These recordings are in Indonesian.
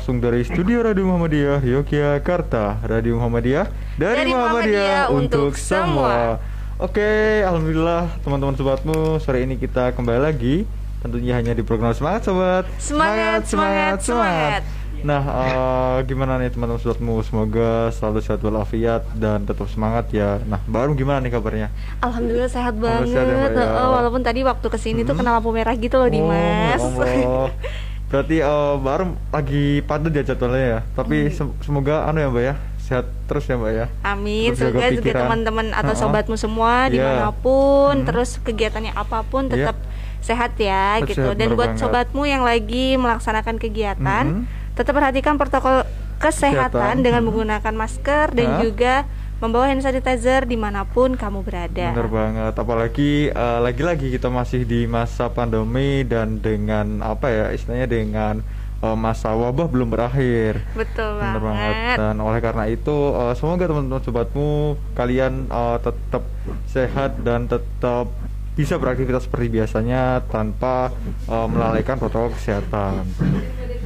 langsung dari Studio Radio Muhammadiyah Yogyakarta. Radio Muhammadiyah dari, Dari Muhammadiyah, Muhammadiyah untuk semua. Oke, alhamdulillah teman-teman sobatmu sore ini kita kembali lagi tentunya hanya di program semangat sobat. Semangat, semangat, semangat. Nah, eh, gimana nih teman-teman sobatmu? Semoga selalu sehat walafiat dan tetap semangat ya. Nah, baru gimana nih kabarnya? Alhamdulillah sehat Alhamdulillah banget. sehat ya, ya. Heeh, walaupun tadi waktu ke sini tuh Mhm. kena lampu merah gitu loh Dimas. Oh, ya Allah. Berarti eh, baru lagi padat ya jadwalnya ya. Tapi Hmm. sem- semoga anu ya Mbak ya, sehat terus ya Mbak ya. Amin, Terus semoga juga teman-teman atau sobatmu semua Iya. di mana pun, Mhm. terus kegiatannya apa pun Iya. tetap sehat ya Tetap gitu. sehat, Dan buat banget. sobatmu yang lagi melaksanakan kegiatan, Mhm. tetap perhatikan protokol kesehatan Kesehatan. dengan Mhm. menggunakan masker dan Ha? juga membawa hand sanitizer di mana pun kamu berada. Bener banget, apalagi eh, lagi-lagi kita masih di masa pandemi dan dengan apa ya istilahnya dengan eh, masa wabah belum berakhir. Betul Bener banget. banget. Dan oleh karena itu eh, semoga teman-teman sobatmu kalian eh, tetap sehat dan tetap bisa beraktivitas seperti biasanya tanpa eh, melalaikan protokol kesehatan.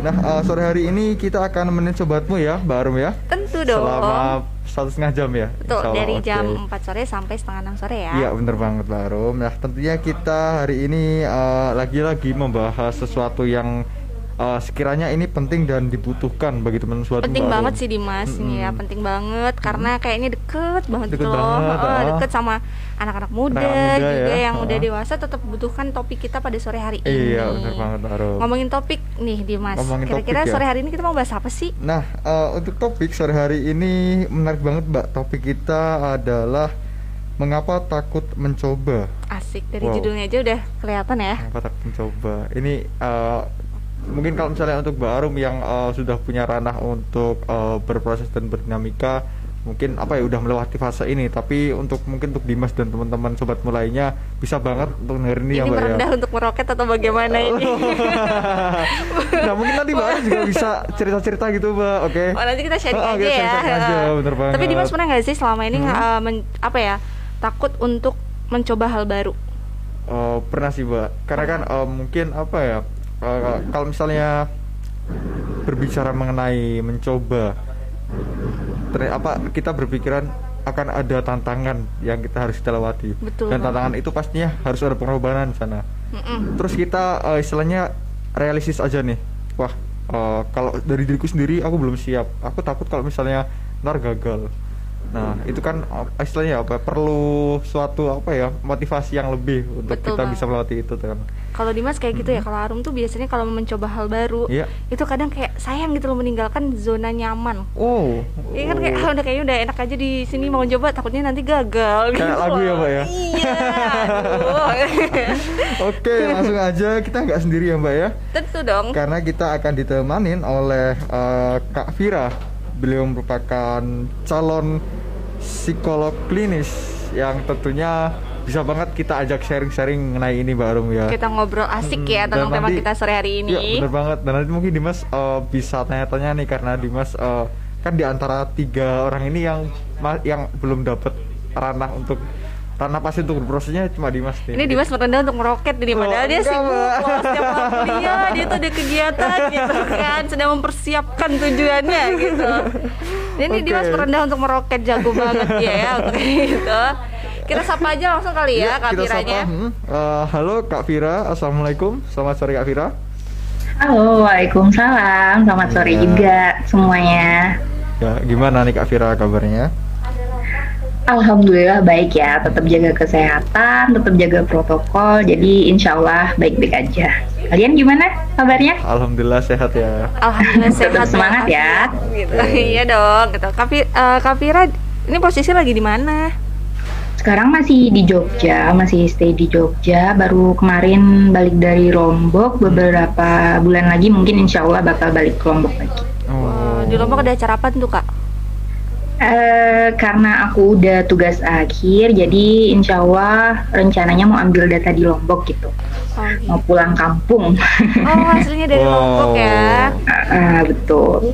Nah eh, sore hari ini kita akan nemenin sobatmu ya, Mbak Arum ya. Tentu dong. Selama satu setengah jam ya. Betul, Allah, dari oke. jam 4 sore sampai setengah 6 sore ya. Iya bener banget Mbak Arum. Nah tentunya kita hari ini eh, lagi-lagi membahas sesuatu yang eh, sekiranya ini penting dan dibutuhkan bagi teman suatu penting banget sih Dimas ini ya Mm-mm. penting banget karena kayaknya deket banget Deket gitu loh banget, ah. deket sama anak-anak muda, Anak-anak muda juga ya, yang udah ah. dewasa tetap butuhkan topik kita pada sore hari ini Iya bener banget Arum. ngomongin topik nih Dimas kira-kira ya. sore hari ini kita mau bahas apa sih Nah eh, untuk topik sore hari ini menarik banget Mbak. Topik kita adalah mengapa takut mencoba. asik dari Wow. judulnya aja udah kelihatan ya Mengapa takut mencoba. Ini eh, mungkin kalau misalnya untuk Mbak Arum yang eh, sudah punya ranah untuk eh, berproses dan berdinamika mungkin apa ya udah melewati fase ini tapi untuk mungkin untuk Dimas dan teman-teman sobat mulainya bisa banget untuk dengerin ini, ini ya Mbak merendah ya. untuk meroket atau bagaimana ini nah mungkin nanti Mbak juga bisa cerita-cerita gitu Mbak, oke? Oh nanti kita sharing Oh, aja kita ya. aja, bener banget. Tapi Dimas pernah nggak sih selama ini Hmm. eh, men- apa ya takut untuk mencoba hal baru? Oh, pernah sih mbak karena kan eh, mungkin apa ya eh, kalau misalnya berbicara mengenai mencoba apa kita berpikiran akan ada tantangan yang kita harus kita lewati. Betul dan tantangan itu pastinya harus ada pengorbanan di sana. Mm-mm. terus kita eh, istilahnya realistis aja nih. Wah eh, kalau dari diriku sendiri aku belum siap. Aku takut kalau misalnya ntar gagal nah itu kan eh, istilahnya apa perlu suatu apa ya motivasi yang lebih untuk Betul kita banget. bisa melewati itu kan Kalau Dimas kayak gitu ya, kalau Arum tuh biasanya kalau mencoba hal baru, Iya. itu kadang kayak sayang gitu loh meninggalkan zona nyaman. oh Iya kan kayak ah, udah kayaknya udah enak aja di sini mau coba takutnya nanti gagal Kayak gitu lagu ya. Mbak, ya? Iya. oke langsung aja kita nggak sendiri ya mbak ya Tentu dong. karena kita akan ditemanin oleh eh, Kak Vira. Beliau merupakan calon psikolog klinis yang tentunya bisa banget kita ajak sharing-sharing mengenai ini Mbak Arum ya. Kita ngobrol asik ya Hmm, dan tentang tema nanti- kita sore hari ini. Iya bener banget. Dan nanti mungkin Dimas eh, bisa tanya-tanya nih karena Dimas eh, kan di antara tiga orang ini yang yang belum dapat ranah untuk ranah pasti untuk berprosesnya cuma Dimas nih. Ini Dimas merendah untuk meroket nih, Oh, padahal dia enggak, sibuk loh, setiap malam kuliah dia tuh ada kegiatan gitu kan, sedang mempersiapkan tujuannya gitu. Ini Oke. Dimas merendah untuk meroket jago banget dia ya untuk gitu. Kita sapa aja langsung kali ya, Kak kita Viranya. sapa. Hmm. Eh, halo Kak Vira, assalamualaikum. Selamat sore Kak Vira. Halo, Waalaikumsalam. Selamat sore Iya. juga semuanya. Ya, gimana nih Kak Vira kabarnya? Alhamdulillah baik ya, tetap jaga kesehatan, tetap jaga protokol, jadi insya Allah baik-baik aja. Kalian gimana kabarnya? Alhamdulillah sehat ya. Alhamdulillah sehat Tetap semangat ya. Gitu. iya dong, gitu. Eh, Kak Vira ini posisi lagi di mana? Sekarang masih di Jogja, masih stay di Jogja. Baru kemarin balik dari Lombok, beberapa bulan lagi mungkin insya Allah bakal balik ke Lombok lagi. Oh. Di Lombok ada acara apa tuh Kak? Eh, karena aku udah tugas akhir, jadi insya Allah rencananya mau ambil data di Lombok gitu. Oh, gitu. Mau pulang kampung. oh aslinya dari Wow. Lombok ya. Ah, betul.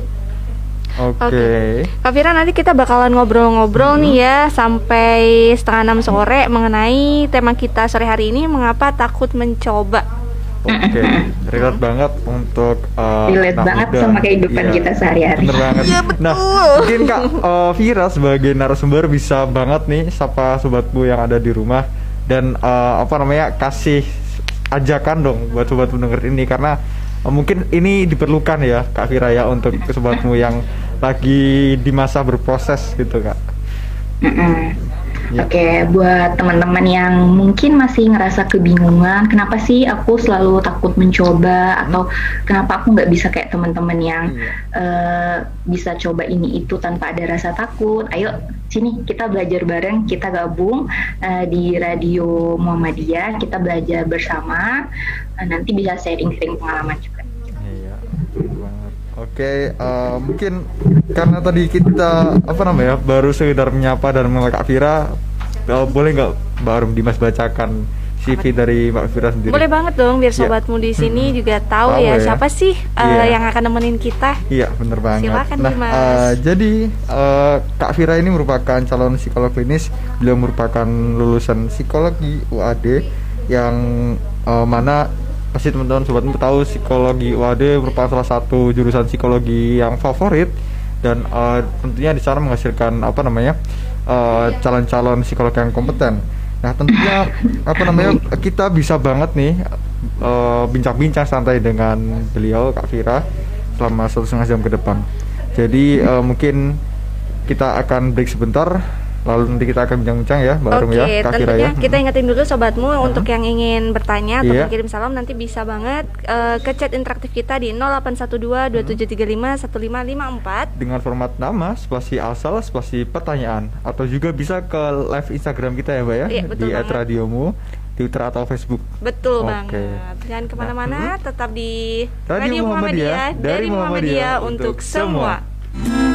Oke. Kak Vira nanti kita bakalan ngobrol-ngobrol Hmm. nih ya sampai setengah enam sore mengenai tema kita sore hari ini mengapa takut mencoba. Oke, relate banget untuk uh, Relate anak banget muda. sama kehidupan Iya, kita sehari-hari. Bener banget. Iya, betul. Nah, mungkin Kak uh, Vira sebagai narasumber bisa banget nih sapa sobatmu yang ada di rumah dan uh, apa namanya kasih ajakan dong buat sobat pendengar ini karena uh, mungkin ini diperlukan ya Kak Vira ya untuk sobatmu yang lagi di masa berproses gitu Kak. Ya. Oke, buat teman-teman yang mungkin masih ngerasa kebingungan, kenapa sih aku selalu takut mencoba atau kenapa aku nggak bisa kayak teman-teman yang Iya. eh, bisa coba ini itu tanpa ada rasa takut? Ayo sini kita belajar bareng, kita gabung eh, di radio Muhammadiyah, kita belajar bersama, Eh, nanti bisa sharing-sharing pengalaman juga. Iya, bener banget. Oke, eh, mungkin karena tadi kita apa namanya baru sekedar menyapa dan mengenal Kak Vira, eh, boleh nggak Mbak Arum Dimas bacakan CV dari Mbak Vira sendiri? Boleh banget dong biar Iya. sobatmu di sini juga tahu, Tahu ya, ya. siapa sih uh, Iya. yang akan nemenin kita. Iya, bener banget. Silakan, nah, Dimas. eh, jadi eh, Kak Vira ini merupakan calon psikolog klinis. Beliau merupakan lulusan psikologi UAD yang eh, mana pasti teman-teman sobatmu tahu psikologi UAD merupakan salah satu jurusan psikologi yang favorit dan eh, tentunya di sana menghasilkan apa namanya eh, calon-calon psikolog yang kompeten. Nah tentunya apa namanya kita bisa banget nih eh, bincang-bincang santai dengan beliau Kak Vira selama satu setengah jam ke depan. Jadi eh, mungkin kita akan break sebentar, lalu nanti kita akan bincang-bincang ya, Mbak Arum ya, Kak tentunya ya. kita ingetin dulu sobatmu untuk yang ingin bertanya atau Iya. kirim salam nanti bisa banget eh, ke chat interaktif kita di 0812 2735 1554. dengan format nama, spasi asal, spasi pertanyaan atau juga bisa ke live Instagram kita ya, Mbak ya, Iya, betul di. @radiomu, Twitter atau Facebook. Betul Oke. banget. Jangan ke mana-mana, tetap di Radio Muhammadiyah, dari Muhammadiyah untuk semua. Oke.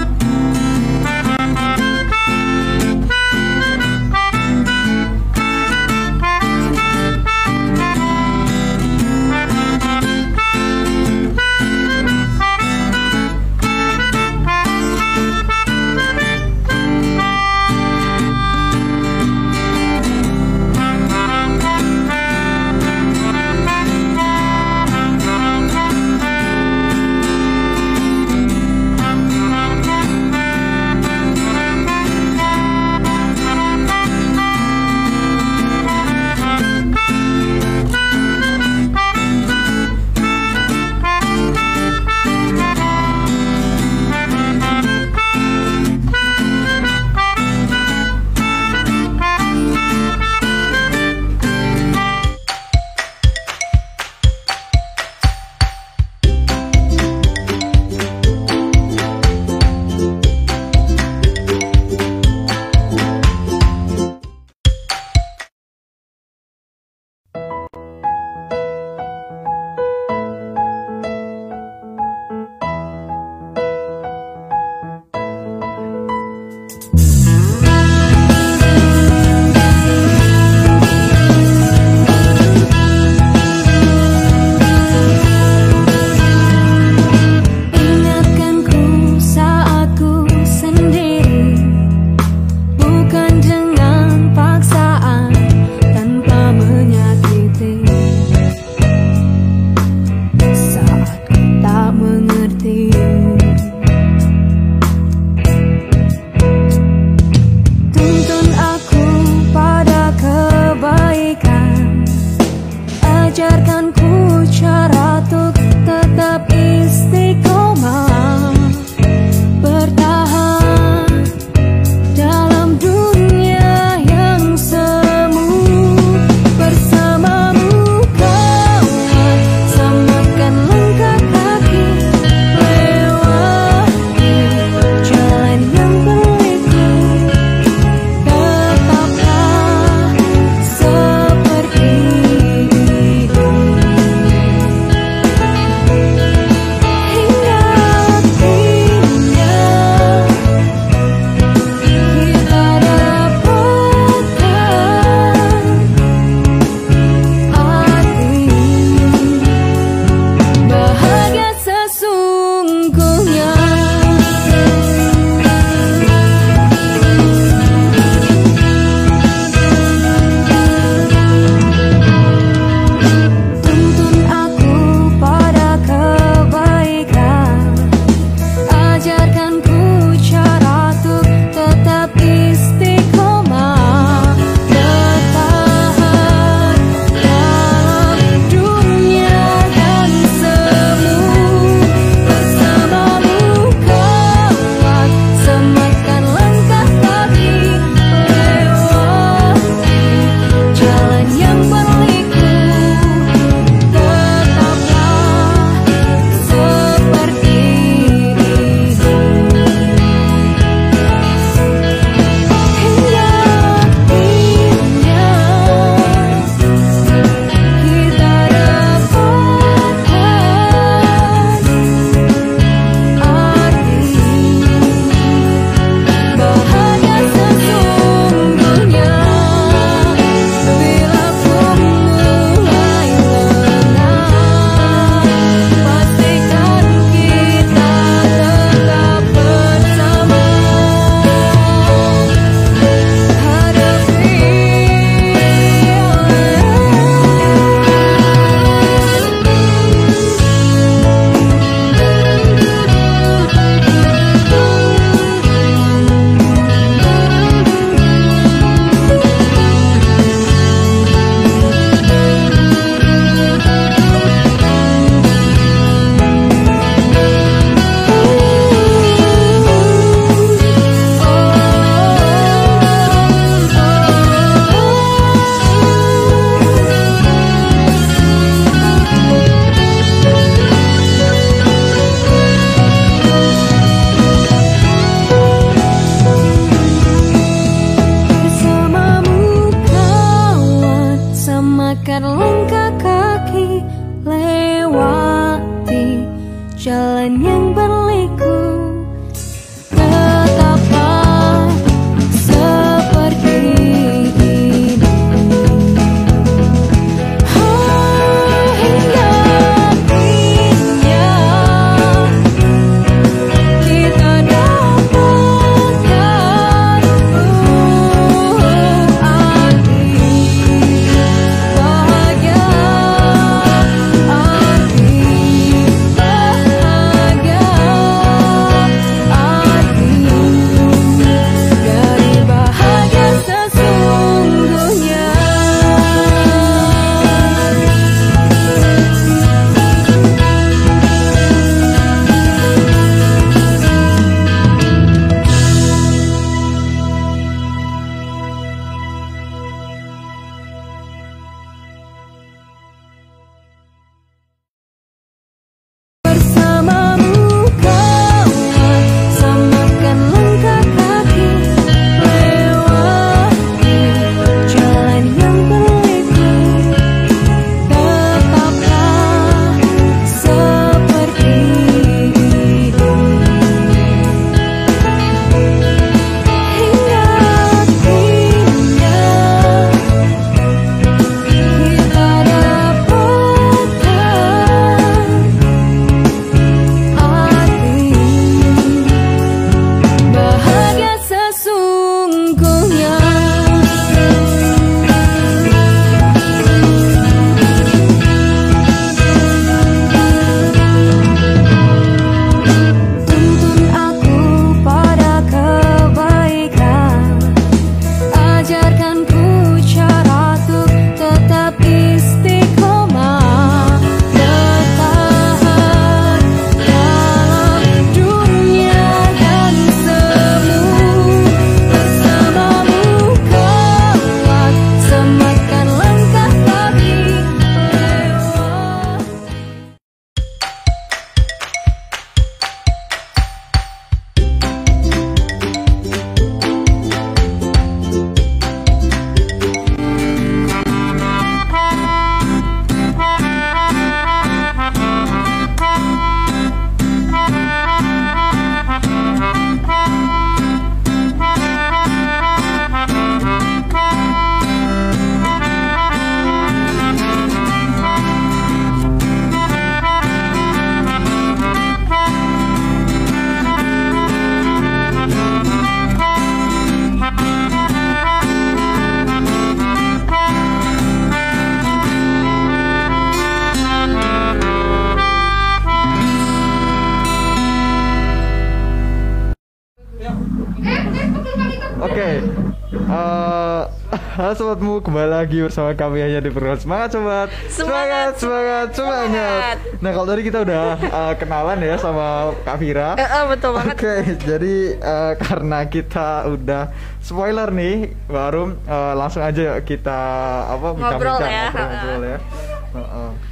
Halo sobatmu kembali lagi bersama kami hanya di program semangat sobat. Semangat, semangat, semangat. semangat. Nah kalau tadi kita udah eh, kenalan ya sama Kak Vira. Eh, eh, betul banget. Oke, jadi eh, karena kita udah spoiler nih, baru eh, langsung aja kita apa Ngobrol bincang-bincang, ya, ngobrol-ngobrol ya.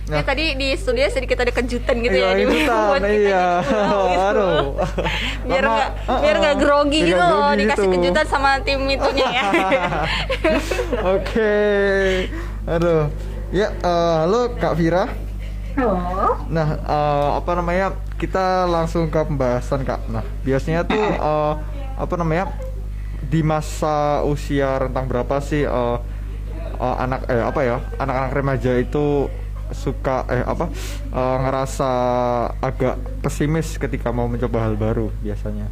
Heeh. Ya, tadi di studio sedikit ada kejutan gitu Iya, ya di kejutan, kita iya. gitu. Aduh. biar nggak uh-uh. biar nggak grogi Biar gitu loh grogi dikasih gitu. kejutan sama tim itunya ya Oke. Aduh. Ya, eh, halo Kak Vira. Halo. Nah, eh, apa namanya? Kita langsung ke pembahasan Kak. Nah, biasanya tuh eh, apa namanya? Di masa usia rentang berapa sih eh, eh, anak eh apa ya? Anak-anak remaja itu suka eh apa? eh, ngerasa agak pesimis ketika mau mencoba hal baru biasanya.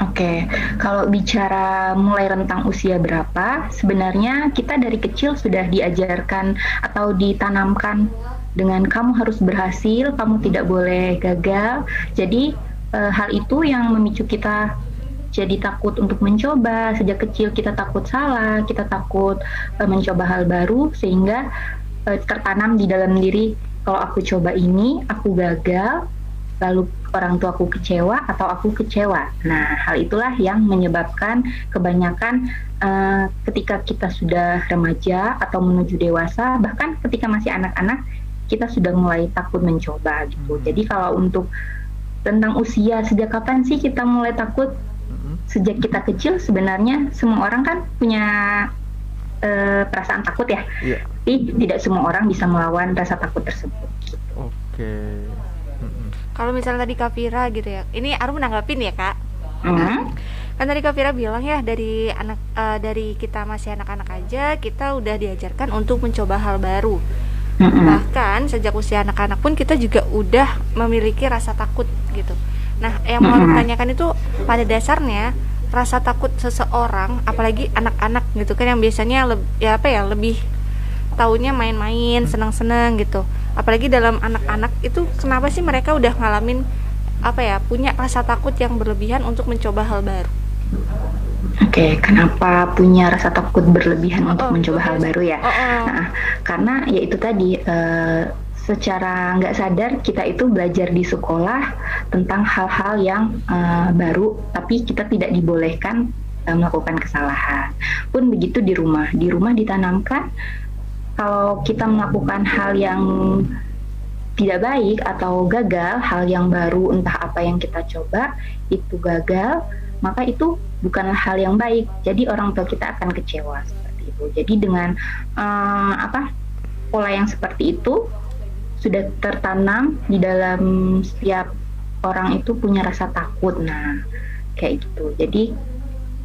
Oke, kalau bicara mulai rentang usia berapa, sebenarnya kita dari kecil sudah diajarkan atau ditanamkan dengan kamu harus berhasil, kamu tidak boleh gagal. Jadi eh, hal itu yang memicu kita jadi takut untuk mencoba. Sejak kecil kita takut salah, kita takut eh, mencoba hal baru sehingga eh, tertanam di dalam diri kalau aku coba ini, aku gagal, lalu orang tuaku kecewa atau aku kecewa. Nah, hal itulah yang menyebabkan kebanyakan eh, ketika kita sudah remaja atau menuju dewasa, bahkan ketika masih anak-anak, kita sudah mulai takut mencoba gitu. Hmm. Jadi kalau untuk tentang usia, sejak kapan sih kita mulai takut? Mm-mm. Sejak kita kecil sebenarnya semua orang kan punya eh, perasaan takut ya, Iya. tapi tidak semua orang bisa melawan rasa takut tersebut. Oke. Mm-mm. kalau misalnya tadi Kak Vira gitu ya ini Arum menanggapin ya kak Hmm? kan tadi Kak Vira bilang ya dari anak eh, dari kita masih anak-anak aja kita udah diajarkan untuk mencoba hal baru Mm-mm. bahkan sejak usia anak-anak pun kita juga udah memiliki rasa takut gitu nah yang mau Mhm. tanyakan itu pada dasarnya rasa takut seseorang apalagi anak-anak gitu kan yang biasanya leb- ya apa ya lebih taunya main-main senang-senang gitu apalagi dalam anak-anak itu kenapa sih mereka udah ngalamin apa ya punya rasa takut yang berlebihan untuk mencoba hal baru Oke, kenapa punya rasa takut berlebihan untuk Oh, mencoba betul. hal baru ya? oh, oh. Nah, karena ya itu tadi eh, secara nggak sadar kita itu belajar di sekolah tentang hal-hal yang eh, baru, tapi kita tidak dibolehkan eh, melakukan kesalahan. Pun begitu di rumah, di rumah ditanamkan kalau kita melakukan hal yang tidak baik atau gagal, hal yang baru entah apa yang kita coba itu gagal, maka itu bukanlah hal yang baik. Jadi orang tua kita akan kecewa seperti itu. Jadi dengan eh, apa pola yang seperti itu sudah tertanam di dalam setiap orang itu punya rasa takut. Nah, kayak gitu. Jadi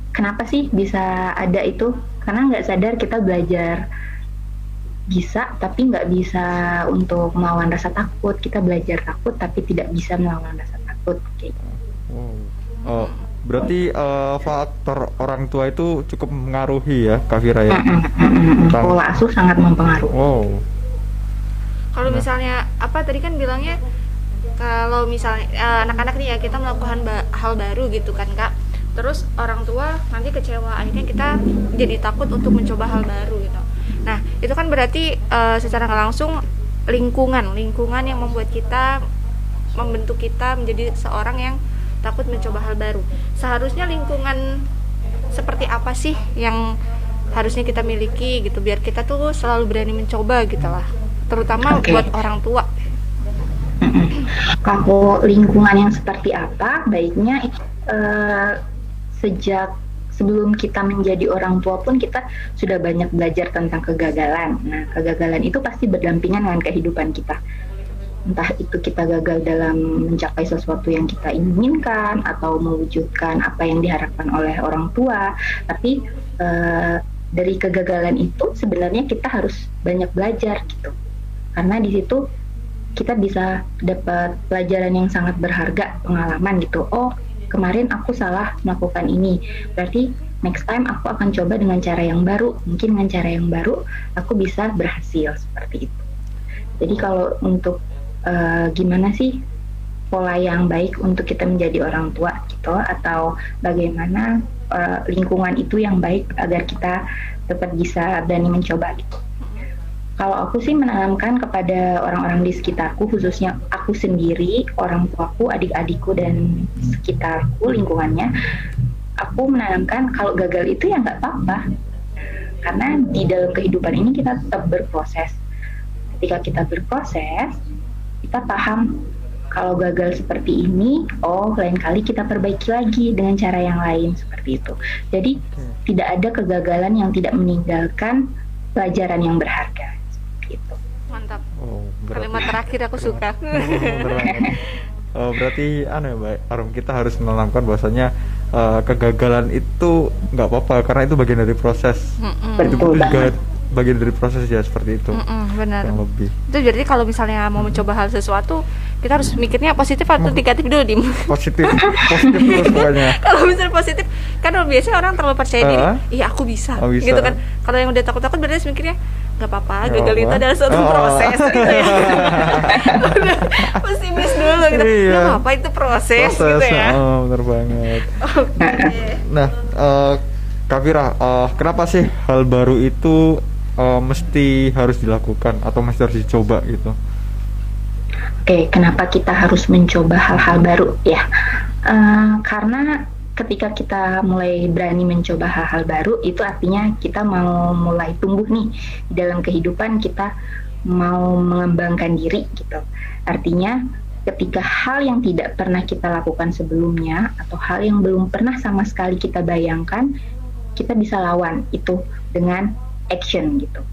kenapa sih bisa ada itu? Karena nggak sadar kita belajar bisa tapi nggak bisa untuk melawan rasa takut kita belajar takut tapi tidak bisa melawan rasa takut kayak gitu. Wow. Oh, berarti eh, faktor orang tua itu cukup mengaruhi ya, Kak ya? Tentang- pola asuh sangat mempengaruhi Wow. Kalau Nah. misalnya apa tadi kan bilangnya kalau misalnya eh, anak-anak nih ya kita melakukan ba- hal baru gitu kan kak, terus orang tua nanti kecewa akhirnya kita jadi takut untuk mencoba hal baru gitu. Nah itu kan berarti eh, secara langsung lingkungan lingkungan yang membuat kita membentuk kita menjadi seorang yang takut mencoba hal baru. Seharusnya lingkungan seperti apa sih yang harusnya kita miliki gitu biar kita tuh selalu berani mencoba gitu lah terutama Oke. buat orang tua. Kalau lingkungan yang seperti apa, baiknya eh, sejak sebelum kita menjadi orang tua pun kita sudah banyak belajar tentang kegagalan. Nah, kegagalan itu pasti berdampingan dengan kehidupan kita. Entah itu kita gagal dalam mencapai sesuatu yang kita inginkan atau mewujudkan apa yang diharapkan oleh orang tua, tapi eh, dari kegagalan itu sebenarnya kita harus banyak belajar gitu. Karena di situ kita bisa dapat pelajaran yang sangat berharga, pengalaman gitu. Oh, kemarin aku salah melakukan ini. Berarti next time aku akan coba dengan cara yang baru. Mungkin dengan cara yang baru aku bisa berhasil seperti itu. Jadi kalau untuk eh, gimana sih pola yang baik untuk kita menjadi orang tua gitu atau bagaimana uh, lingkungan itu yang baik agar kita tetap bisa berani mencoba gitu. Kalau aku sih menanamkan kepada orang-orang di sekitarku, khususnya aku sendiri, orang tuaku, adik-adikku dan sekitarku, lingkungannya, aku menanamkan kalau gagal itu ya nggak apa-apa. Karena di dalam kehidupan ini kita tetap berproses. Ketika kita berproses, kita paham kalau gagal seperti ini, oh lain kali kita perbaiki lagi dengan cara yang lain seperti itu. Jadi hmm. tidak ada kegagalan yang tidak meninggalkan pelajaran yang berharga. Mantap. Oh, Kalimat terakhir aku suka. Oh, berarti anu ya, Mbak Arum kita harus menanamkan bahwasanya uh, kegagalan itu nggak apa-apa karena itu bagian dari proses. Mm -mm. Itu juga bagian dari proses ya seperti itu. Mm -mm, benar. Yang lebih. Itu jadi kalau misalnya mau mencoba hal sesuatu, kita harus mikirnya positif atau negatif dulu, Dim. Positif. positif terus pokoknya. kalau misalnya positif, kan biasanya orang terlalu percaya diri, uh, iya aku bisa. Oh, bisa. Gitu kan. Kalau yang udah takut-takut berarti mikirnya nggak apa-apa gagal itu adalah suatu oh. proses gitu ya pesimis dulu gitu iya. nggak apa-apa itu proses, proses gitu ya oh benar banget okay. nah uh, Kavira, uh, kenapa sih hal baru itu uh, mesti harus dilakukan atau mesti harus dicoba gitu? Oke, okay, kenapa kita harus mencoba hal-hal baru ya? Uh, karena ketika kita mulai berani mencoba hal-hal baru itu artinya kita mau mulai tumbuh nih. Di dalam kehidupan kita mau mengembangkan diri gitu. Artinya ketika hal yang tidak pernah kita lakukan sebelumnya atau hal yang belum pernah sama sekali kita bayangkan kita bisa lawan itu dengan action gitu.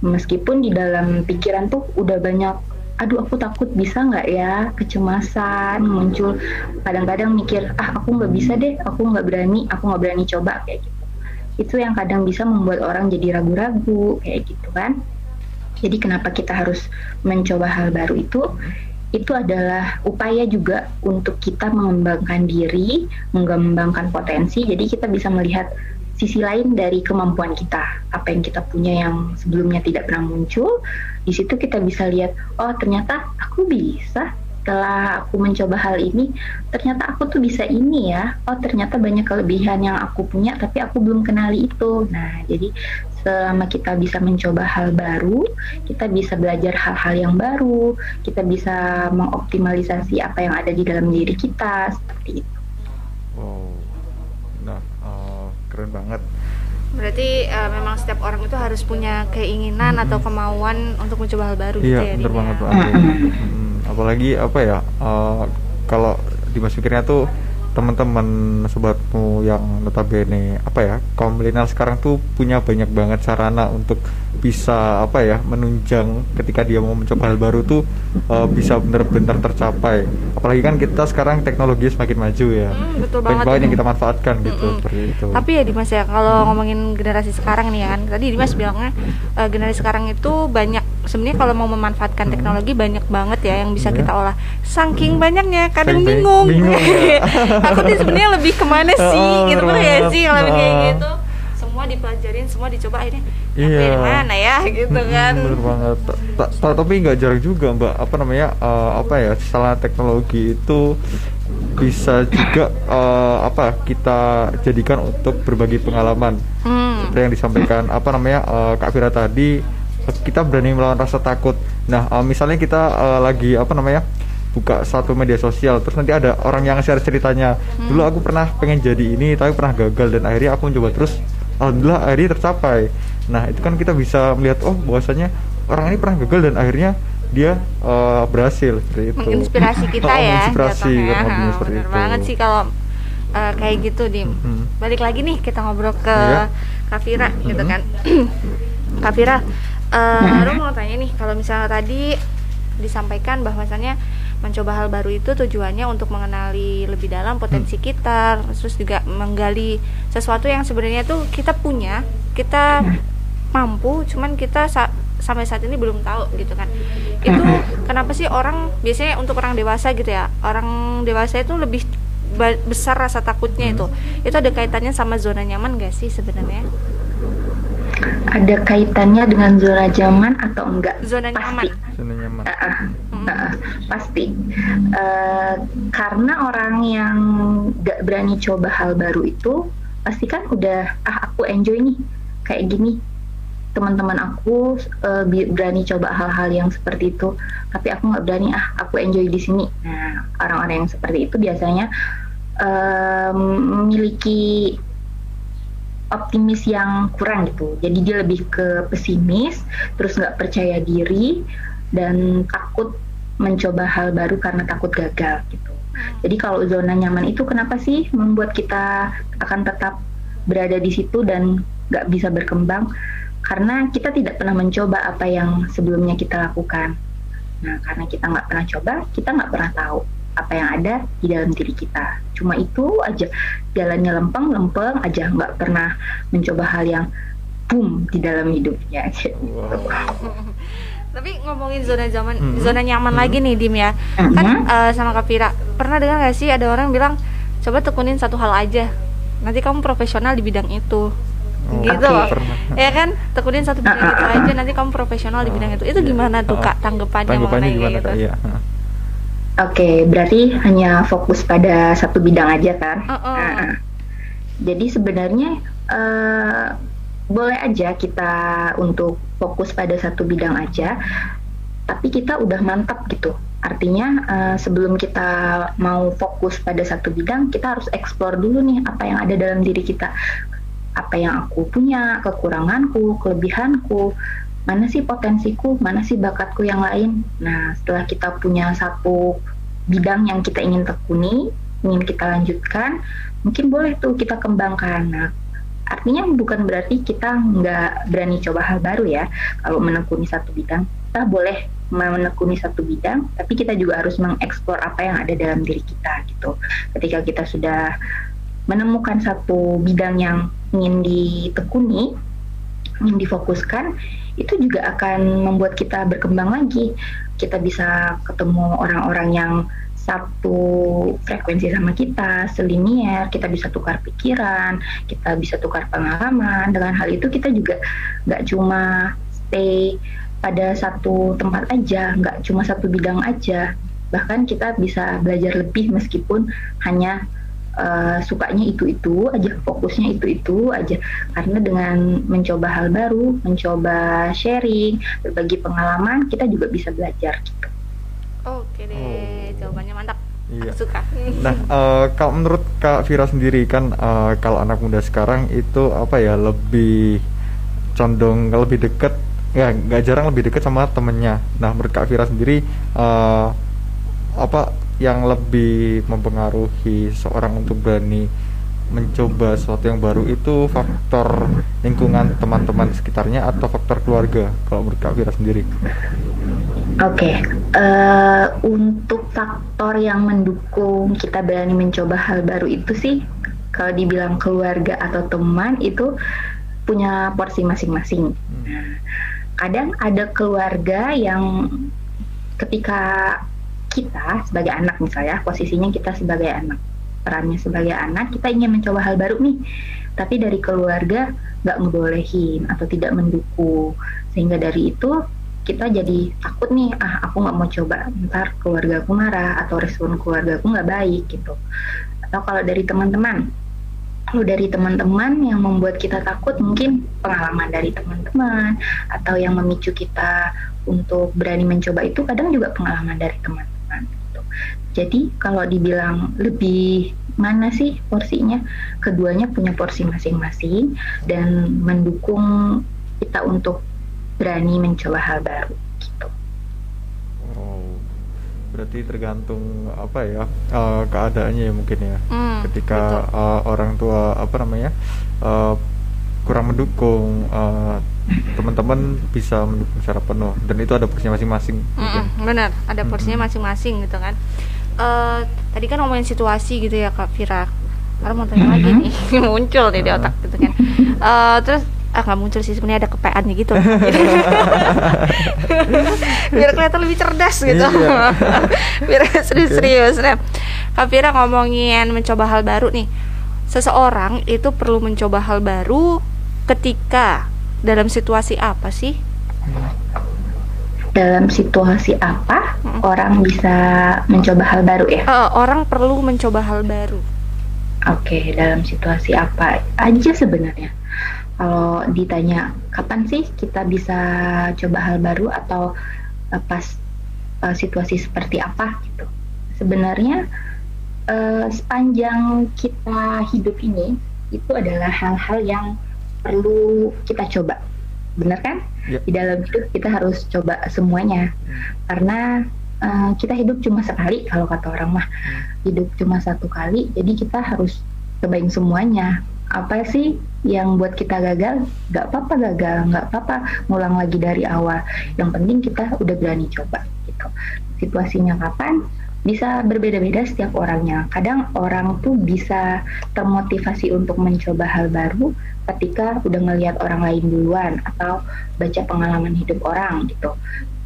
Meskipun di dalam pikiran tuh udah banyak aduh aku takut bisa nggak ya? Kecemasan muncul. Kadang-kadang mikir ah aku nggak bisa deh aku nggak berani aku nggak berani coba kayak gitu. Itu yang kadang bisa membuat orang jadi ragu-ragu kayak gitu kan. Jadi kenapa kita harus mencoba hal baru itu? Itu adalah upaya juga untuk kita mengembangkan diri, mengembangkan potensi. Jadi kita bisa melihat sisi lain dari kemampuan kita, apa yang kita punya yang sebelumnya tidak pernah muncul, di situ kita bisa lihat, oh ternyata aku bisa setelah aku mencoba hal ini, ternyata aku tuh bisa ini ya, oh ternyata banyak kelebihan yang aku punya tapi aku belum kenali itu. Nah, jadi selama kita bisa mencoba hal baru, kita bisa belajar hal-hal yang baru, kita bisa mengoptimalisasi apa yang ada di dalam diri kita, seperti itu. Wow keren banget. Berarti uh, memang setiap orang itu harus punya keinginan hmm. atau kemauan untuk mencoba hal baru iya, gitu ya bener banget hmm, apalagi apa ya uh, kalau di mas pikirnya tuh teman-teman sobatmu yang notabene apa ya kaum milenial sekarang tuh punya banyak banget sarana untuk bisa apa ya menunjang ketika dia mau mencoba hal baru tuh uh, bisa benar-benar tercapai apalagi kan kita sekarang teknologi semakin maju ya hmm, betul banget, banget yang kita manfaatkan hmm, gitu seperti itu tapi ya Dimas ya kalau hmm. ngomongin generasi sekarang nih ya kan tadi Dimas bilangnya uh, generasi sekarang itu banyak sebenarnya kalau mau memanfaatkan hmm. teknologi banyak banget ya yang bisa yeah. kita olah saking banyaknya kadang bingung, bingung ya. aku tuh sebenarnya lebih ke mana sih oh, gitu ya sih kalau oh. kayak gitu dipelajarin semua dicoba akhirnya iya. mana ya gitu kan bener banget tapi nggak jarang juga mbak apa namanya uh, apa ya salah teknologi itu bisa juga uh, apa kita jadikan untuk berbagi pengalaman hmm. seperti yang disampaikan apa namanya uh, kak Fira tadi kita berani melawan rasa takut nah uh, misalnya kita uh, lagi apa namanya buka satu media sosial terus nanti ada orang yang share ceritanya hmm. dulu aku pernah pengen jadi ini tapi pernah gagal dan akhirnya aku mencoba terus alhamdulillah akhirnya tercapai nah itu kan kita bisa melihat oh bahwasanya orang ini pernah gagal dan akhirnya dia uh, berhasil seperti itu menginspirasi kita ya menginspirasi ya. seperti itu banget sih kalau uh, kayak gitu di hmm. balik lagi nih kita ngobrol ke yeah. Kafira hmm. gitu kan Kafira uh, hmm. mau tanya nih kalau misalnya tadi disampaikan bahwasannya mencoba hal baru itu tujuannya untuk mengenali lebih dalam potensi hmm. kita terus juga menggali sesuatu yang sebenarnya tuh kita punya kita mampu cuman kita sa sampai saat ini belum tahu gitu kan itu kenapa sih orang biasanya untuk orang dewasa gitu ya orang dewasa itu lebih besar rasa takutnya itu hmm. itu ada kaitannya sama zona nyaman gak sih sebenarnya ada kaitannya dengan zona nyaman atau enggak? Zona nyaman. Zona nyaman. Uh, uh, uh, pasti. Uh, karena orang yang gak berani coba hal baru itu pasti kan udah ah aku enjoy nih kayak gini. Teman-teman aku uh, berani coba hal-hal yang seperti itu. Tapi aku nggak berani ah aku enjoy di sini. Nah orang-orang yang seperti itu biasanya uh, memiliki optimis yang kurang gitu. Jadi dia lebih ke pesimis terus nggak percaya diri dan takut mencoba hal baru karena takut gagal gitu jadi kalau zona nyaman itu kenapa sih membuat kita akan tetap berada di situ dan nggak bisa berkembang? Karena kita tidak pernah mencoba apa yang sebelumnya kita lakukan. Nah, karena kita nggak pernah coba, kita nggak pernah tahu apa yang ada di dalam diri kita. Cuma itu aja, jalannya lempeng-lempeng aja, nggak pernah mencoba hal yang boom di dalam hidupnya. Wow. Tapi ngomongin zona zaman, hmm. zona nyaman hmm. lagi nih Dim ya. Hmm. Kan uh, sama Kapira, pernah dengar gak sih ada orang bilang coba tekunin satu hal aja, nanti kamu profesional di bidang itu. Oh, gitu okay. loh. Ya kan? Tekunin satu bidang itu aja, nanti kamu profesional di bidang itu. Itu gimana tuh Kak tanggapannya, tanggapannya gimana, gitu? Kak? Iya. Oke, okay, berarti hanya fokus pada satu bidang aja kan? Uh -uh. Nah, jadi sebenarnya uh, boleh aja kita untuk fokus pada satu bidang aja, tapi kita udah mantap gitu. Artinya uh, sebelum kita mau fokus pada satu bidang, kita harus eksplor dulu nih apa yang ada dalam diri kita. Apa yang aku punya, kekuranganku, kelebihanku, mana sih potensiku, mana sih bakatku yang lain. Nah, setelah kita punya satu bidang yang kita ingin tekuni, ingin kita lanjutkan, mungkin boleh tuh kita kembangkan. Nah, Artinya bukan berarti kita nggak berani coba hal baru ya. Kalau menekuni satu bidang, kita boleh menekuni satu bidang, tapi kita juga harus mengeksplor apa yang ada dalam diri kita gitu. Ketika kita sudah menemukan satu bidang yang ingin ditekuni, ingin difokuskan, itu juga akan membuat kita berkembang lagi. Kita bisa ketemu orang-orang yang satu frekuensi sama kita, selinier, kita bisa tukar pikiran, kita bisa tukar pengalaman. Dengan hal itu kita juga nggak cuma stay pada satu tempat aja, nggak cuma satu bidang aja. Bahkan kita bisa belajar lebih meskipun hanya uh, sukanya itu-itu aja, fokusnya itu-itu aja. Karena dengan mencoba hal baru, mencoba sharing, berbagi pengalaman, kita juga bisa belajar. Oke deh, oh. jawabannya mantap. Iya. Aku suka. Nah, uh, kalau menurut Kak Vira sendiri kan uh, kalau anak muda sekarang itu apa ya lebih condong lebih deket ya nggak jarang lebih deket sama temennya. Nah, menurut Kak Vira sendiri uh, apa yang lebih mempengaruhi seorang untuk berani mencoba sesuatu yang baru itu faktor lingkungan teman-teman sekitarnya atau faktor keluarga kalau menurut Kak Vira sendiri? Oke, okay. uh, eh, untuk faktor yang mendukung kita berani mencoba hal baru itu sih, kalau dibilang keluarga atau teman itu punya porsi masing-masing. Hmm. kadang ada keluarga yang ketika kita sebagai anak misalnya, posisinya kita sebagai anak, perannya sebagai anak, kita ingin mencoba hal baru nih, tapi dari keluarga nggak ngebolehin atau tidak mendukung, sehingga dari itu kita jadi takut nih ah aku nggak mau coba ntar keluarga aku marah atau respon keluarga aku nggak baik gitu atau kalau dari teman-teman kalau dari teman-teman yang membuat kita takut mungkin pengalaman dari teman-teman atau yang memicu kita untuk berani mencoba itu kadang juga pengalaman dari teman-teman gitu. jadi kalau dibilang lebih mana sih porsinya keduanya punya porsi masing-masing dan mendukung kita untuk berani mencoba hal baru gitu. Oh, berarti tergantung apa ya uh, keadaannya ya mungkin ya. Hmm, Ketika uh, orang tua apa namanya uh, kurang mendukung uh, teman-teman bisa mendukung secara penuh dan itu ada porsinya masing-masing. Mm benar, ada porsinya masing-masing gitu kan. Uh, tadi kan ngomongin situasi gitu ya Kak Vira. Karena mau tanya lagi nih muncul nih di otak gitu kan. Uh, terus ah nggak muncul sih sebenarnya ada kepeannya gitu. Biar kelihatan lebih cerdas gitu. Iya. biar serius-serius nah Kavira ngomongin mencoba hal baru nih. Seseorang itu perlu mencoba hal baru ketika dalam situasi apa sih? Dalam situasi apa hmm. orang bisa mencoba hal baru ya? Uh, orang perlu mencoba hal baru. Oke, dalam situasi apa aja sebenarnya? Kalau ditanya kapan sih kita bisa coba hal baru atau uh, pas uh, situasi seperti apa gitu. Sebenarnya uh, sepanjang kita hidup ini itu adalah hal-hal yang perlu kita coba. Benar kan? Ya. Di dalam hidup kita harus coba semuanya. Karena uh, kita hidup cuma sekali kalau kata orang mah. Hidup cuma satu kali, jadi kita harus cobain semuanya apa sih yang buat kita gagal? Nggak apa-apa gagal nggak apa-apa. Ngulang lagi dari awal. Yang penting kita udah berani coba gitu. Situasinya kapan? Bisa berbeda-beda setiap orangnya. Kadang orang tuh bisa termotivasi untuk mencoba hal baru ketika udah ngelihat orang lain duluan atau baca pengalaman hidup orang gitu.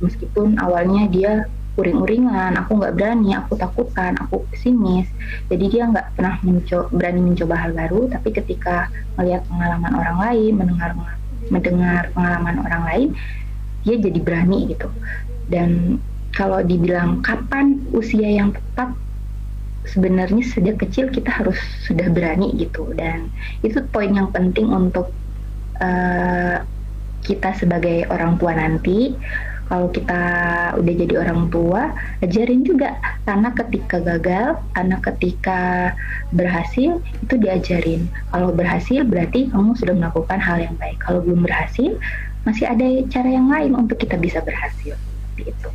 Meskipun awalnya dia uring-uringan, aku nggak berani, aku takutan, aku pesimis. Jadi dia nggak pernah menco berani mencoba hal baru, tapi ketika melihat pengalaman orang lain, mendengar mendengar pengalaman orang lain, dia jadi berani gitu. Dan kalau dibilang kapan usia yang tepat, sebenarnya sejak kecil kita harus sudah berani gitu. Dan itu poin yang penting untuk uh, kita sebagai orang tua nanti kalau kita udah jadi orang tua ajarin juga. Karena ketika gagal anak ketika berhasil itu diajarin. Kalau berhasil berarti kamu sudah melakukan hal yang baik. Kalau belum berhasil masih ada cara yang lain untuk kita bisa berhasil. Itu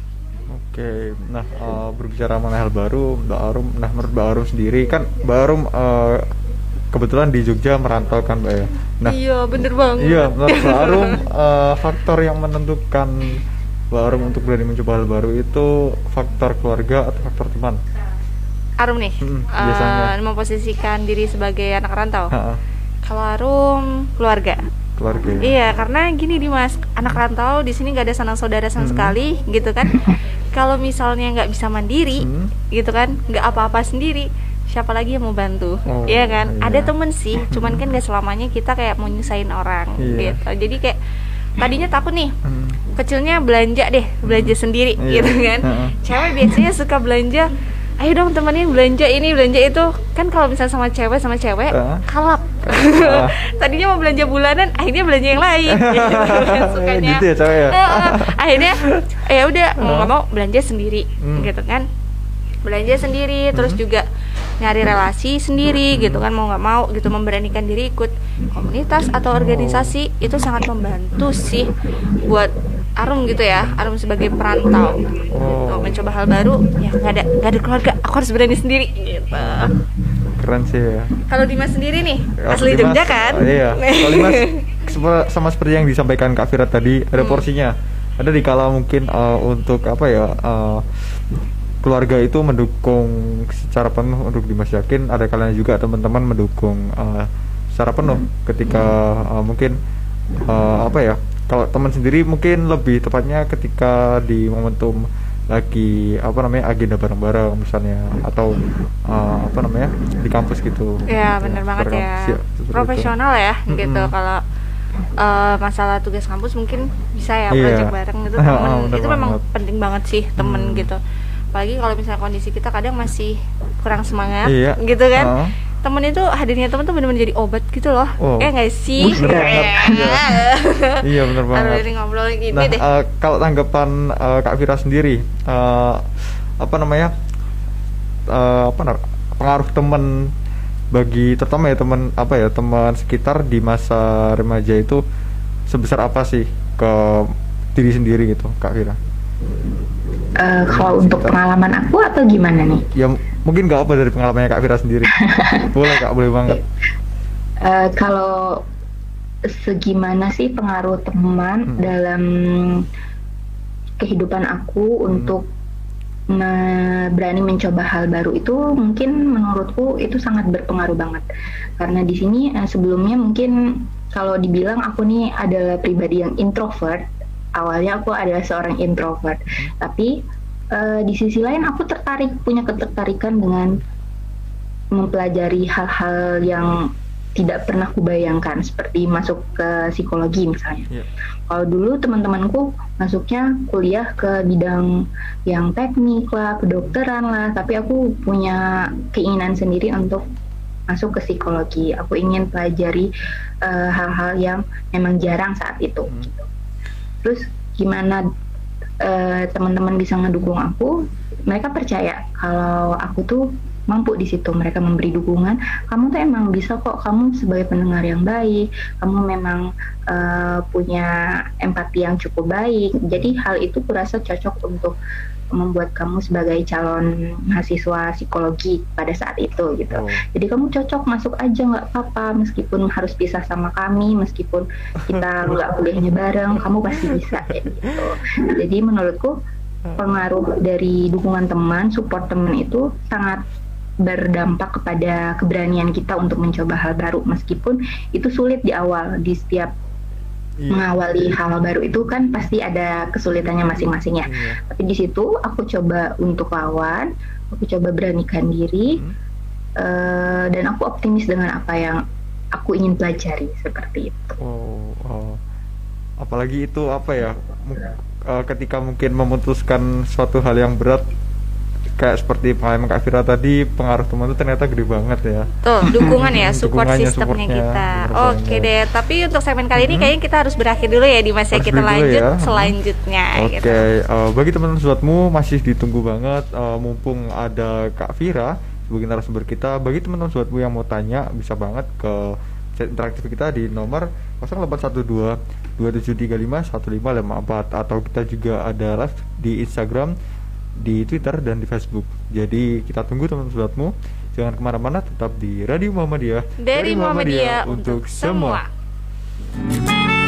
Oke, nah uh, berbicara mengenai hal baru, Mbak Arum, nah menurut Mbak Arum sendiri kan Mbak Arum uh, kebetulan di Jogja merantau kan Mbak ya. Nah, iya bener banget. Iya, menurut Mbak Arum uh, faktor yang menentukan Mbak untuk berani mencoba hal baru itu faktor keluarga atau faktor teman? Arum nih, hmm, uh, memposisikan diri sebagai anak rantau. Kalau Arum keluarga. Keluarga. Ya? Iya, karena gini Dimas, anak rantau di sini nggak ada sanak saudara sama hmm. sekali, gitu kan? Kalau misalnya nggak bisa mandiri, hmm. gitu kan, nggak apa-apa sendiri, siapa lagi yang mau bantu oh, iya kan iya. ada temen sih cuman kan gak selamanya kita kayak mau nyusahin orang iya. gitu jadi kayak tadinya takut nih hmm. kecilnya belanja deh belanja sendiri iya. gitu kan cewek biasanya suka belanja ayo dong temenin belanja ini belanja itu kan kalau misalnya sama cewek sama cewek uh. kalap uh. tadinya mau belanja bulanan akhirnya belanja yang lain gitu, sukanya gitu ya cewek ya? Uh, akhirnya ya udah mau nggak mau belanja sendiri hmm. gitu kan belanja sendiri terus hmm. juga nyari relasi sendiri hmm. gitu kan mau nggak mau gitu memberanikan diri ikut komunitas atau organisasi itu sangat membantu sih buat Arum gitu ya Arum sebagai perantau. Oh. mencoba hal baru ya nggak ada nggak ada keluarga aku harus berani sendiri gitu. Keren sih ya. Kalau Dimas sendiri nih asli Dimas, Jogja kan? oh, iya. Kalau Dimas sama seperti yang disampaikan Kak Firat tadi ada hmm. porsinya. Ada di kala mungkin uh, untuk apa ya uh, keluarga itu mendukung secara penuh untuk Dimas Yakin ada kalian juga teman-teman mendukung uh, secara penuh ketika uh, mungkin uh, apa ya kalau teman sendiri mungkin lebih tepatnya ketika di momentum lagi apa namanya agenda bareng-bareng misalnya atau uh, apa namanya di kampus gitu ya benar banget ya profesional itu. ya mm -hmm. gitu kalau uh, masalah tugas kampus mungkin bisa ya yeah. project bareng itu temen oh, itu memang penting banget sih temen hmm. gitu apalagi kalau misalnya kondisi kita kadang masih kurang semangat iya. gitu kan uh. Temen itu hadirnya temen tuh benar-benar jadi obat gitu loh. Oh. eh nggak sih? Bener. Iya. iya. Benar banget. Aduh, ngobrol gini nah, deh. uh, kalau tanggapan uh, kak Vira sendiri uh, apa namanya uh, apa pengaruh temen bagi terutama ya teman apa ya teman sekitar di masa remaja itu sebesar apa sih ke diri sendiri gitu kak Vira? Uh, kalau untuk pengalaman aku atau gimana nih? Ya mungkin nggak apa dari pengalamannya Kak Fira sendiri. boleh Kak, boleh banget. Uh, kalau segimana sih pengaruh teman hmm. dalam kehidupan aku hmm. untuk me berani mencoba hal baru itu mungkin menurutku itu sangat berpengaruh banget karena di sini uh, sebelumnya mungkin kalau dibilang aku nih adalah pribadi yang introvert awalnya aku adalah seorang introvert hmm. tapi uh, di sisi lain aku tertarik punya ketertarikan dengan mempelajari hal-hal yang tidak pernah kubayangkan seperti masuk ke psikologi misalnya. Yeah. Kalau dulu teman-temanku masuknya kuliah ke bidang yang teknik lah, kedokteran lah, tapi aku punya keinginan sendiri untuk masuk ke psikologi. Aku ingin pelajari eh, hal-hal yang memang jarang saat itu. Gitu. Terus gimana eh, teman-teman bisa ngedukung aku? Mereka percaya kalau aku tuh mampu di situ mereka memberi dukungan kamu tuh emang bisa kok kamu sebagai pendengar yang baik kamu memang uh, punya empati yang cukup baik jadi hal itu kurasa cocok untuk membuat kamu sebagai calon mahasiswa psikologi pada saat itu gitu. Oh. Jadi kamu cocok masuk aja nggak apa-apa meskipun harus pisah sama kami, meskipun kita nggak kuliahnya bareng, kamu pasti bisa kayak gitu. Jadi menurutku pengaruh dari dukungan teman, support teman itu sangat berdampak kepada keberanian kita untuk mencoba hal baru meskipun itu sulit di awal di setiap Iya. mengawali hal baru itu kan pasti ada kesulitannya masing-masing ya. Iya. Tapi di situ aku coba untuk lawan, aku coba beranikan diri, Hmm. eh, dan aku optimis dengan apa yang aku ingin pelajari seperti itu. Oh, oh. apalagi itu apa ya? mu- eh, ketika mungkin memutuskan suatu hal yang berat kayak seperti pengalaman Kak Vira tadi, pengaruh teman itu ternyata gede banget ya. Tuh, dukungan ya, support sistemnya kita. Oke banget. deh, tapi untuk segmen kali ini Mhm. kayaknya kita harus berakhir dulu ya di masa Harus kita dulu lanjut ya. Selanjutnya Oke, gitu. eh, bagi teman-teman sobatmu masih ditunggu banget eh, mumpung ada Kak Vira sebagai narasumber kita. Bagi teman-teman sobatmu yang mau tanya bisa banget ke chat interaktif kita di nomor 0812 2735 1554 atau kita juga ada live di Instagram, di Twitter dan di Facebook. Jadi kita tunggu teman-teman sobatmu. Jangan ke mana-mana, tetap di Radio Muhammadiyah. Dari Muhammadiyah untuk semua. Oke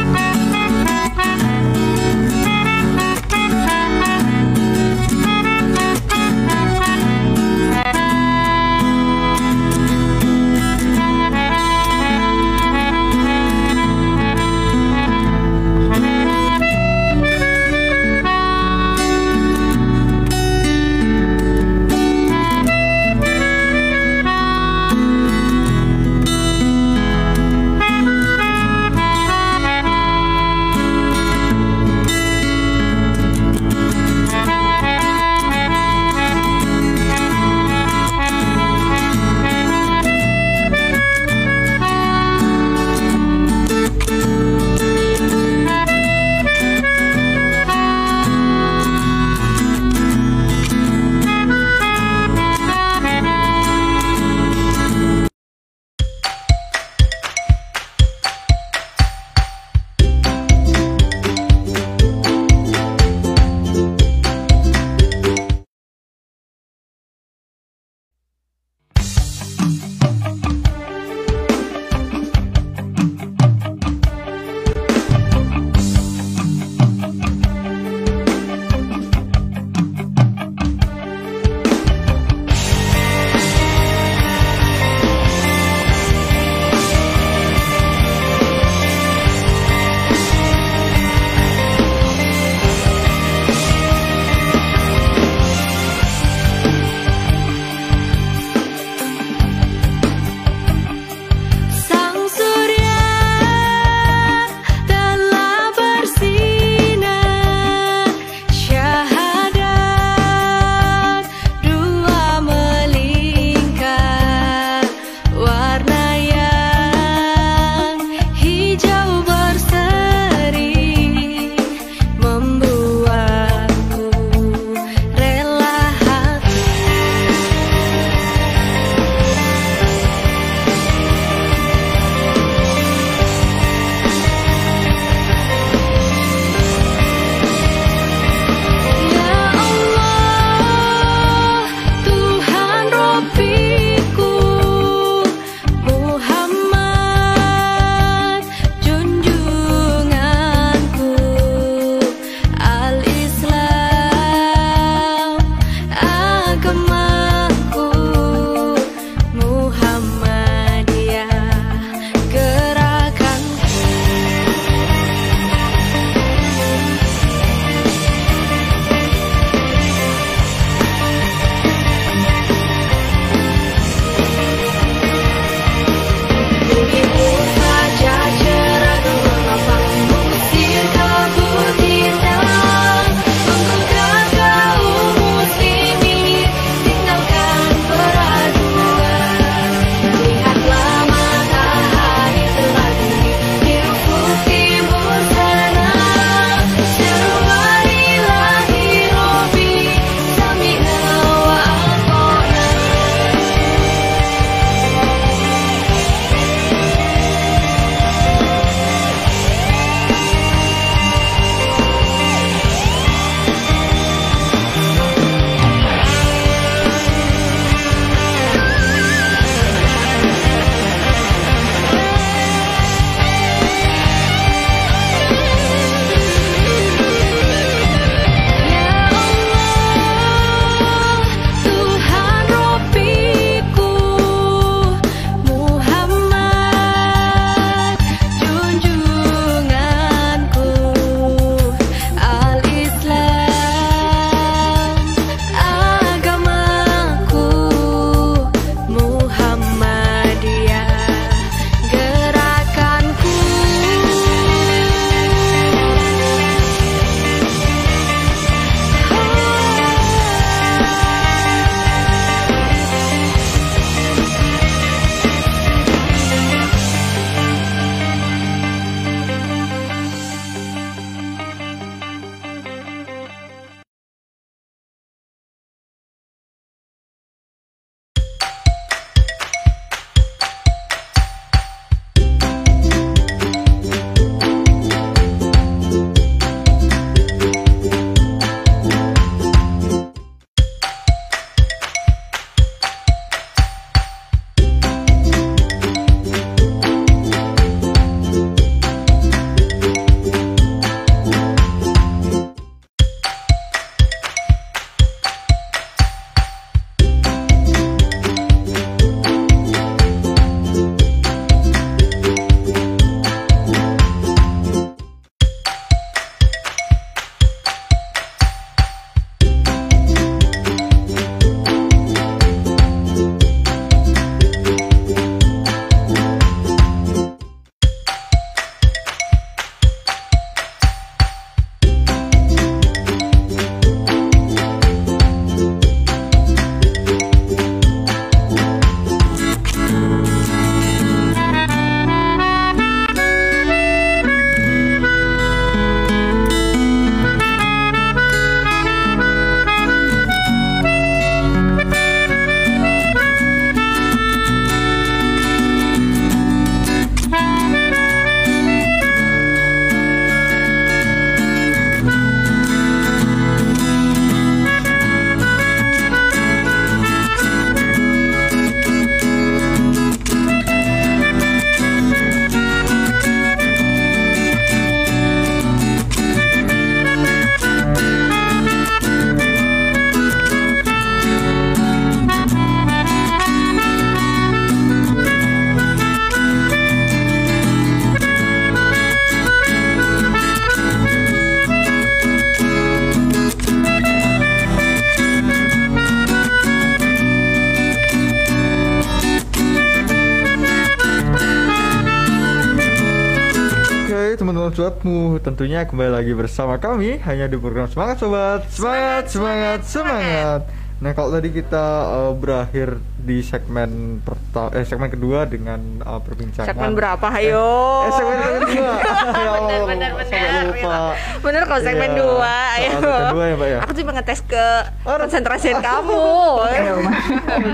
teman-teman sobatmu Tentunya kembali lagi bersama kami Hanya di program Semangat Sobat Semangat, semangat, semangat, Nah kalau tadi kita uh, berakhir di segmen pertama eh segmen kedua dengan uh, perbincangan Segmen berapa? Hayo. Eh, eh segmen kedua. ya bener, bener, sampai lupa. Bener kalau segmen Iya. dua. Ayo. segmen dua ya, Mbak, ya? Aku cuma ngetes ke Oh, konsentrasian kamu.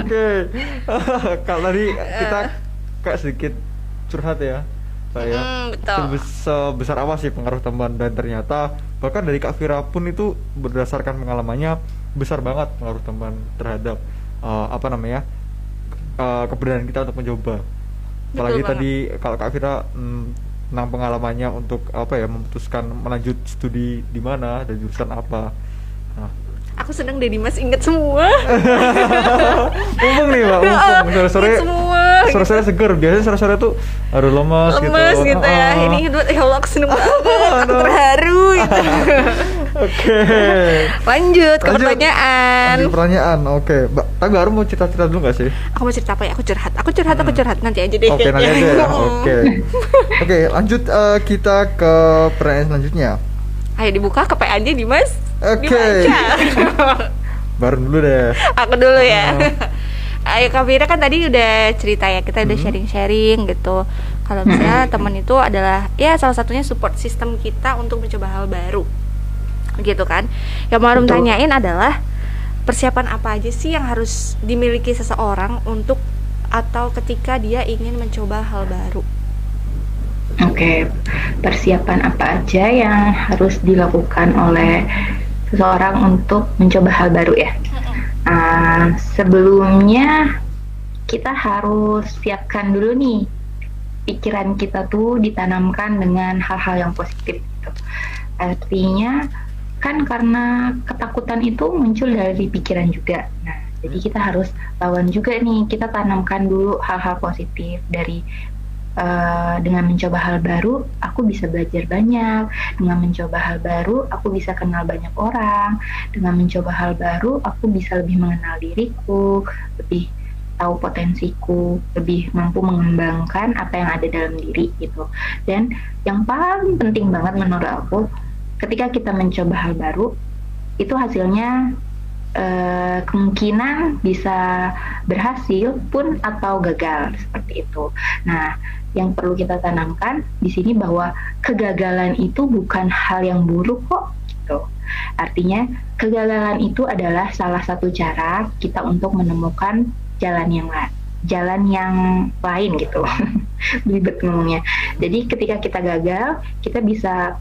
Oke. Kalau tadi kita kayak sedikit curhat ya. Saya. Hmm, betul. Sebes- sebesar apa sih pengaruh teman dan ternyata bahkan dari Kak Vira pun itu berdasarkan pengalamannya besar banget pengaruh teman terhadap uh, apa namanya uh, keberanian kita untuk mencoba. Apalagi tadi kalau Kak Vira mm, tentang pengalamannya untuk apa ya memutuskan melanjut studi di mana dan jurusan apa. Nah, Aku seneng deh Dimas inget semua. mumpung nih mbak mumpung sore-sore sore-sore seger biasanya sore-sore tuh aduh lemas, Lemes gitu, ya. Ah. Ini ya Allah aku seneng banget. Aku terharu gitu. oke Lanjut ke Lanjut. pertanyaan. Lanjut pertanyaan oke mbak tapi baru mau cerita-cerita dulu gak sih Aku mau cerita apa ya? Aku curhat. Aku curhat, aku curhat nanti aja deh. Hmm. oke nanti aja ya oke oke lanjut eh, kita ke pertanyaan selanjutnya Ayo dibuka ke PA aja Dimas. Oke. Dibaca. baru dulu deh aku dulu ya. Oh. Ayo Kak Vira kan tadi udah cerita ya kita udah Hmm. sharing-sharing gitu. Kalau misalnya teman itu adalah ya salah satunya support system kita untuk mencoba hal baru, gitu kan? Yang mau tanyain adalah persiapan apa aja sih yang harus dimiliki seseorang untuk atau ketika dia ingin mencoba hal baru? Oke, persiapan apa aja yang harus dilakukan oleh seseorang untuk mencoba hal baru ya? Ah, sebelumnya kita harus siapkan dulu nih pikiran kita tuh ditanamkan dengan hal-hal yang positif gitu. Artinya kan karena ketakutan itu muncul dari pikiran juga. Nah, jadi kita harus lawan juga nih, kita tanamkan dulu hal-hal positif dari eh, dengan mencoba hal baru, aku bisa belajar banyak. Dengan mencoba hal baru, aku bisa kenal banyak orang. Dengan mencoba hal baru, aku bisa lebih mengenal diriku, lebih tahu potensiku, lebih mampu mengembangkan apa yang ada dalam diri gitu. Dan yang paling penting banget menurut aku, ketika kita mencoba hal baru, itu hasilnya eh, kemungkinan bisa berhasil pun atau gagal seperti itu. Nah, yang perlu kita tanamkan di sini bahwa kegagalan itu bukan hal yang buruk kok gitu. Artinya kegagalan itu adalah salah satu cara kita untuk menemukan jalan yang lain jalan yang lain gitu belibet ngomongnya jadi ketika kita gagal kita bisa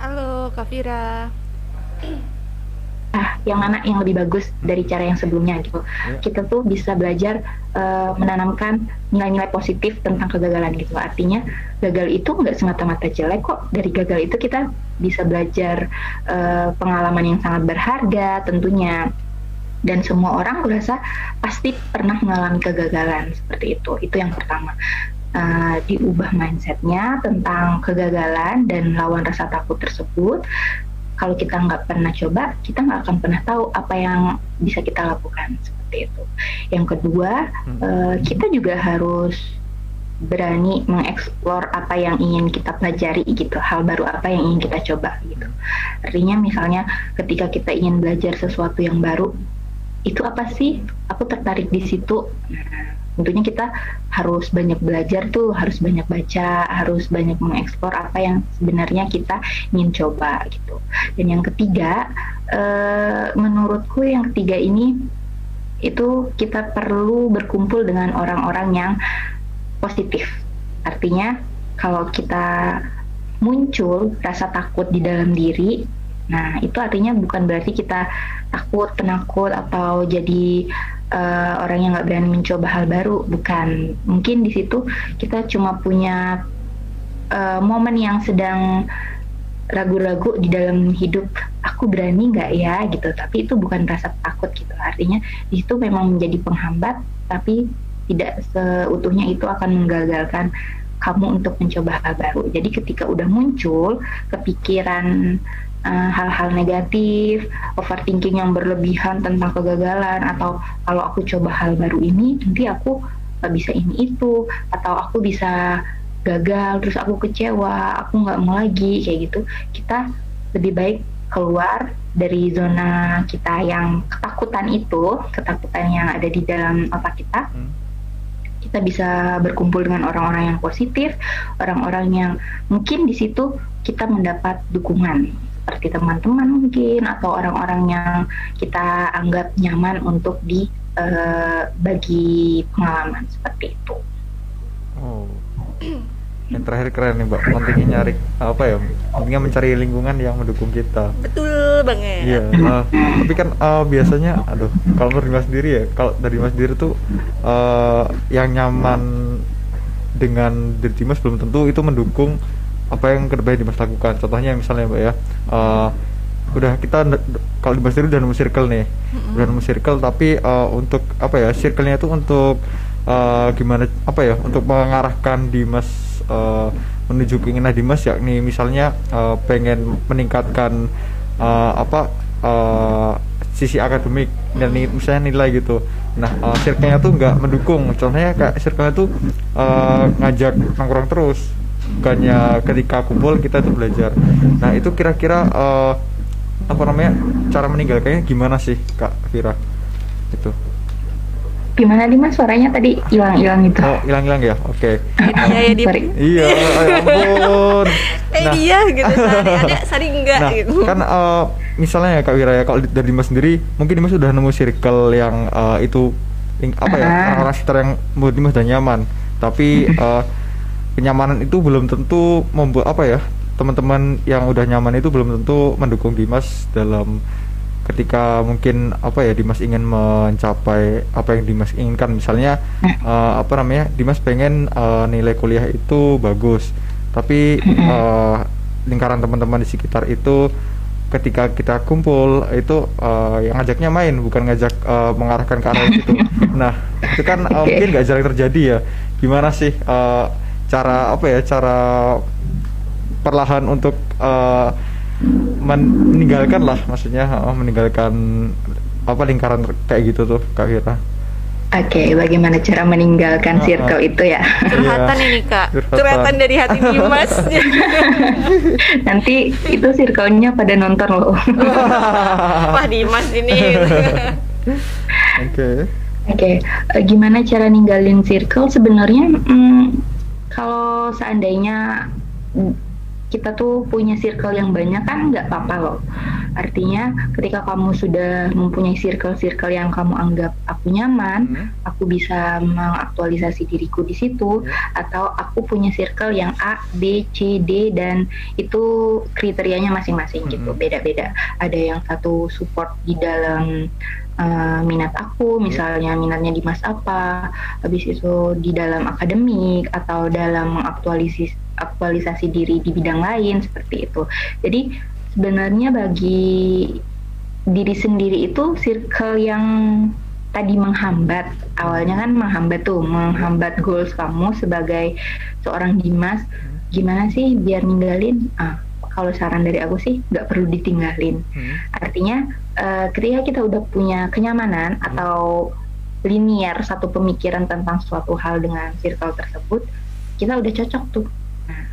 Halo Kak Vira. ah yang mana yang lebih bagus dari cara yang sebelumnya gitu. Ya. Kita tuh bisa belajar eh, menanamkan nilai-nilai positif tentang kegagalan gitu. Artinya gagal itu nggak semata-mata jelek kok. Dari gagal itu kita bisa belajar eh, pengalaman yang sangat berharga tentunya. Dan semua orang rasa pasti pernah mengalami kegagalan seperti itu. Itu yang pertama. Eh, diubah mindsetnya tentang kegagalan dan lawan rasa takut tersebut kalau kita nggak pernah coba, kita nggak akan pernah tahu apa yang bisa kita lakukan seperti itu. Yang kedua, Hmm. eh, kita juga harus berani mengeksplor apa yang ingin kita pelajari gitu, hal baru apa yang ingin kita coba gitu. Artinya misalnya ketika kita ingin belajar sesuatu yang baru, itu apa sih? Aku tertarik di situ. Nah, tentunya kita harus banyak belajar tuh, harus banyak baca, harus banyak mengeksplor apa yang sebenarnya kita ingin coba gitu. Dan yang ketiga, eh, menurutku yang ketiga ini itu kita perlu berkumpul dengan orang-orang yang positif. Artinya kalau kita muncul rasa takut di dalam diri, nah itu artinya bukan berarti kita takut, penakut atau jadi eh, orang yang nggak berani mencoba hal baru, bukan. Mungkin di situ kita cuma punya eh, momen yang sedang ragu-ragu di dalam hidup aku berani nggak ya? gitu. Tapi itu bukan rasa takut gitu. Artinya di situ memang menjadi penghambat tapi tidak seutuhnya itu akan menggagalkan kamu untuk mencoba hal baru. Jadi ketika udah muncul kepikiran eh, hal-hal negatif overthinking yang berlebihan tentang kegagalan atau kalau aku coba hal baru ini nanti aku nggak bisa ini itu atau aku bisa gagal terus aku kecewa aku nggak mau lagi kayak gitu. Kita lebih baik keluar dari zona kita yang ketakutan itu ketakutan yang ada di dalam otak kita. Hmm. kita bisa berkumpul dengan orang-orang yang positif orang-orang yang mungkin di situ kita mendapat dukungan seperti teman-teman mungkin atau orang-orang yang kita anggap nyaman untuk di eh, bagi pengalaman seperti itu. Oh. Yang terakhir keren nih mbak, pentingnya nyari apa ya? Pentingnya mencari lingkungan yang mendukung kita. betul banget Iya. eh, tapi kan eh, biasanya, aduh, kalau menurut Mas sendiri ya, kalau dari Mas sendiri tuh eh, yang nyaman dengan diri Dimas belum tentu itu mendukung apa yang ke depannya Dimas lakukan. Contohnya misalnya mbak ya, eh, udah kita kalau Dimas sendiri udah nemu circle nih, udah nemu circle tapi eh, untuk apa ya, circle-nya itu untuk eh, gimana apa ya, untuk mengarahkan Dimas eh, menuju keinginan Dimas yakni misalnya eh, pengen meningkatkan eh, apa eh, sisi akademik dan misalnya nilai gitu. Nah, eh, circle-nya tuh nggak mendukung. Contohnya kayak circle-nya tuh eh, ngajak nongkrong terus, bukannya ketika kumpul kita tuh belajar. Nah, itu kira-kira eh, apa namanya cara meninggalkannya gimana sih, Kak Vira? Itu. Gimana Dimas suaranya tadi hilang-hilang itu? Oh, hilang-hilang ya? Oke. Iya ya di Sorry. Iya, ya ampun. eh dia gitu sehari ada sehari enggak nah, gitu kan eh, misalnya ya Kak Wira ya, kalau dari Dimas sendiri, mungkin Dimas sudah nemu circle yang eh, itu apa ya, orang-orang sekitar yang menurut Dimas sudah nyaman. Tapi eh, kenyamanan itu belum tentu membuat apa ya, teman-teman yang udah nyaman itu belum tentu mendukung Dimas dalam ketika mungkin apa ya Dimas ingin mencapai apa yang Dimas inginkan. Misalnya eh, apa namanya Dimas pengen eh, nilai kuliah itu bagus. Tapi eh, lingkaran teman-teman di sekitar itu ketika kita kumpul itu eh, yang ngajaknya main bukan ngajak eh, mengarahkan ke arah itu. Nah itu kan mungkin nggak jarang terjadi ya. Gimana sih eh, cara apa ya cara perlahan untuk eh, men- meninggalkan lah maksudnya eh, meninggalkan apa lingkaran kayak gitu tuh Kak Vira Oke, bagaimana cara meninggalkan circle itu ya? curhatan Iya. ini kak Curhatan. curhatan dari hati Dimas Nanti itu circle-nya pada nonton loh. wah Dimas ini Oke Oke, eh, gimana cara ninggalin circle? Sebenarnya mm, kalau seandainya kita tuh punya circle yang banyak kan nggak apa-apa loh. Artinya ketika kamu sudah mempunyai circle-circle yang kamu anggap aku nyaman, Hmm. aku bisa mengaktualisasi diriku di situ, atau aku punya circle yang A, B, C, D dan itu kriterianya masing-masing gitu, Mhm. beda-beda. Ada yang satu support di dalam uh, minat aku, misalnya minatnya di mas apa, habis itu di dalam akademik atau dalam mengaktualisasi aktualisasi diri di bidang lain seperti itu. Jadi sebenarnya bagi diri sendiri itu circle yang tadi menghambat awalnya kan menghambat tuh menghambat goals kamu sebagai seorang Dimas gimana sih biar ninggalin ah kalau saran dari aku sih nggak perlu ditinggalin Hmm. artinya eh, ketika kita udah punya kenyamanan atau linear satu pemikiran tentang suatu hal dengan circle tersebut kita udah cocok tuh. Nah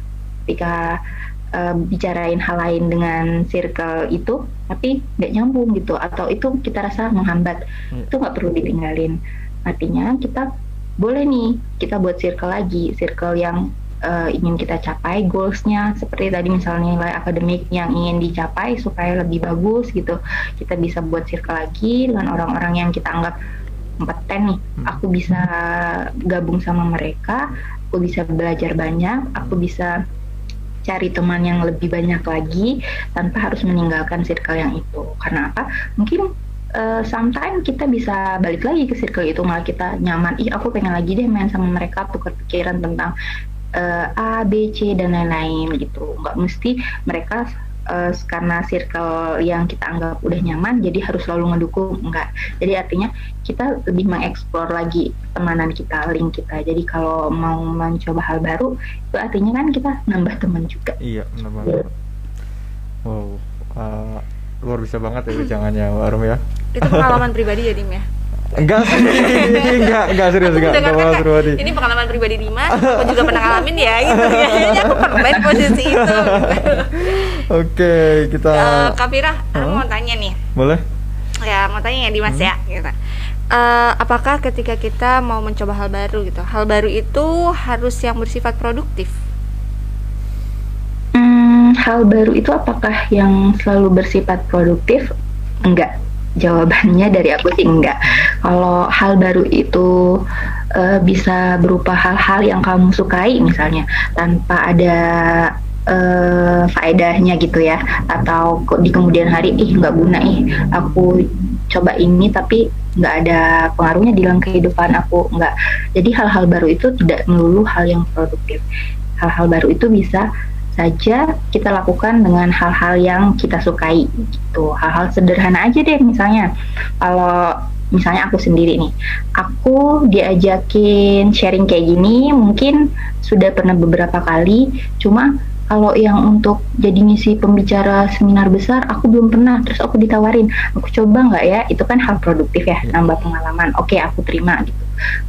ketika eh, bicarain hal lain dengan circle itu tapi nggak nyambung gitu atau itu kita rasa menghambat Hmm. itu nggak perlu ditinggalin. Artinya kita boleh nih kita buat circle lagi circle yang eh, ingin kita capai goalsnya. Seperti tadi misalnya nilai akademik yang ingin dicapai supaya lebih bagus gitu. Kita bisa buat circle lagi dengan orang-orang yang kita anggap kompeten nih. Hmm. aku bisa gabung sama mereka aku bisa belajar banyak aku bisa cari teman yang lebih banyak lagi tanpa harus meninggalkan circle yang itu. Karena apa? Mungkin uh, sometimes kita bisa balik lagi ke circle itu malah kita nyaman. Ih aku pengen lagi deh main sama mereka tukar pikiran tentang uh, A B C dan lain-lain gitu. Nggak mesti mereka uh, karena circle yang kita anggap udah nyaman jadi harus selalu ngedukung. Enggak jadi artinya kita lebih mengeksplor lagi temanan kita link kita. Jadi kalau mau mencoba hal baru itu artinya kan kita nambah teman juga. Iya, benar banget. Wow, uh, luar biasa banget ya Mbak Arum ya. itu pengalaman pribadi ya Dim ya Enggak sih, enggak, enggak serius, enggak, enggak. Ini pengalaman pribadi Dimas, aku juga pernah ngalamin ya gitu. Kayaknya aku pernah di posisi itu. Oke, kita Eh, Kak Fira, aku Huh? mau tanya nih. boleh? Ya, mau tanya ya Dimas Hmm. ya gitu. Eh, apakah ketika kita mau mencoba hal baru gitu, hal baru itu harus yang bersifat produktif? Hmm, hal baru itu apakah yang selalu bersifat produktif? Enggak. Jawabannya dari aku sih enggak. Kalau hal baru itu eh, bisa berupa hal-hal yang kamu sukai misalnya tanpa ada eh, faedahnya gitu ya atau di kemudian hari ih nggak guna ih aku coba ini tapi nggak ada pengaruhnya di dalam kehidupan aku nggak jadi hal-hal baru itu tidak melulu hal yang produktif hal-hal baru itu bisa saja kita lakukan dengan hal-hal yang kita sukai gitu. Hal-hal sederhana aja deh misalnya. Kalau misalnya aku sendiri nih aku diajakin sharing kayak gini mungkin sudah pernah beberapa kali. Cuma kalau yang untuk jadi misi pembicara seminar besar aku belum pernah. Terus aku ditawarin aku coba nggak ya? Itu kan hal produktif ya nambah pengalaman. Oke aku terima gitu.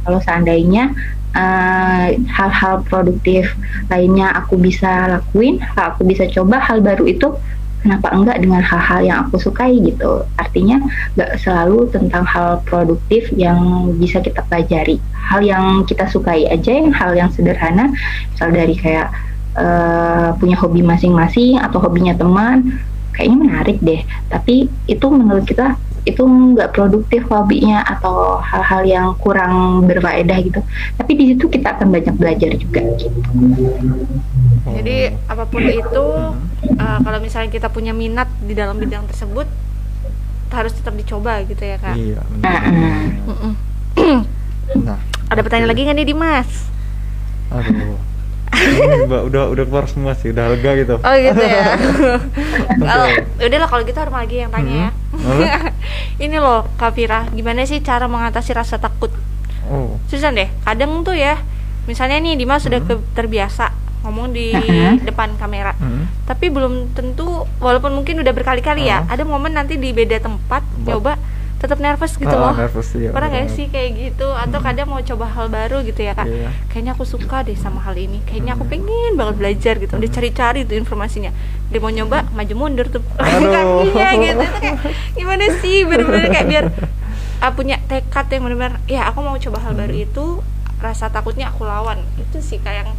Kalau seandainya eh, hal-hal produktif lainnya aku bisa lakuin aku bisa coba hal baru itu kenapa enggak dengan hal-hal yang aku sukai gitu. Artinya nggak selalu tentang hal produktif yang bisa kita pelajari. Hal yang kita sukai aja yang hal yang sederhana misal dari kayak eh, punya hobi masing-masing atau hobinya teman kayaknya menarik deh. Tapi itu menurut kita itu nggak produktif hobinya atau hal-hal yang kurang berfaedah gitu tapi di situ kita akan banyak belajar juga gitu Jadi apa pun itu, eh, kalau misalnya kita punya minat di dalam bidang tersebut, harus tetap dicoba gitu ya kak. Iya. Nah. Nah, Ada pertanyaan lagi nggak nih Dimas? aduh. Mbak udah udah keluar semua sih, udah lega gitu. Oh gitu ya. Kalau Oke. udah lah kalau gitu harus lagi yang tanya ya. Ini loh Kak Fira, gimana sih cara mengatasi rasa takut? Oh. Susan deh, kadang tuh ya, misalnya nih Dimas sudah Mhm. ke- terbiasa ngomong di Mhm. depan kamera, Hmm. tapi belum tentu, walaupun mungkin udah berkali-kali ya, Oh. ada momen nanti di beda tempat, Tempat. nyoba tetap nervous gitu Ah, loh. nervous, iya, Pernah nggak sih kayak gitu? Atau Mhm. kadang mau coba hal baru gitu ya kak? Iya. Kayaknya aku suka deh sama hal ini. Kayaknya aku Mhm. pengen banget belajar gitu. Udah Mhm. cari-cari tuh informasinya. Dia mau nyoba, maju mundur tuh kakinya gitu. Itu kayak gimana sih? Bener-bener kayak biar ah, punya tekad yang benar-benar ya aku mau coba hal baru itu rasa takutnya aku lawan itu sih kayak yang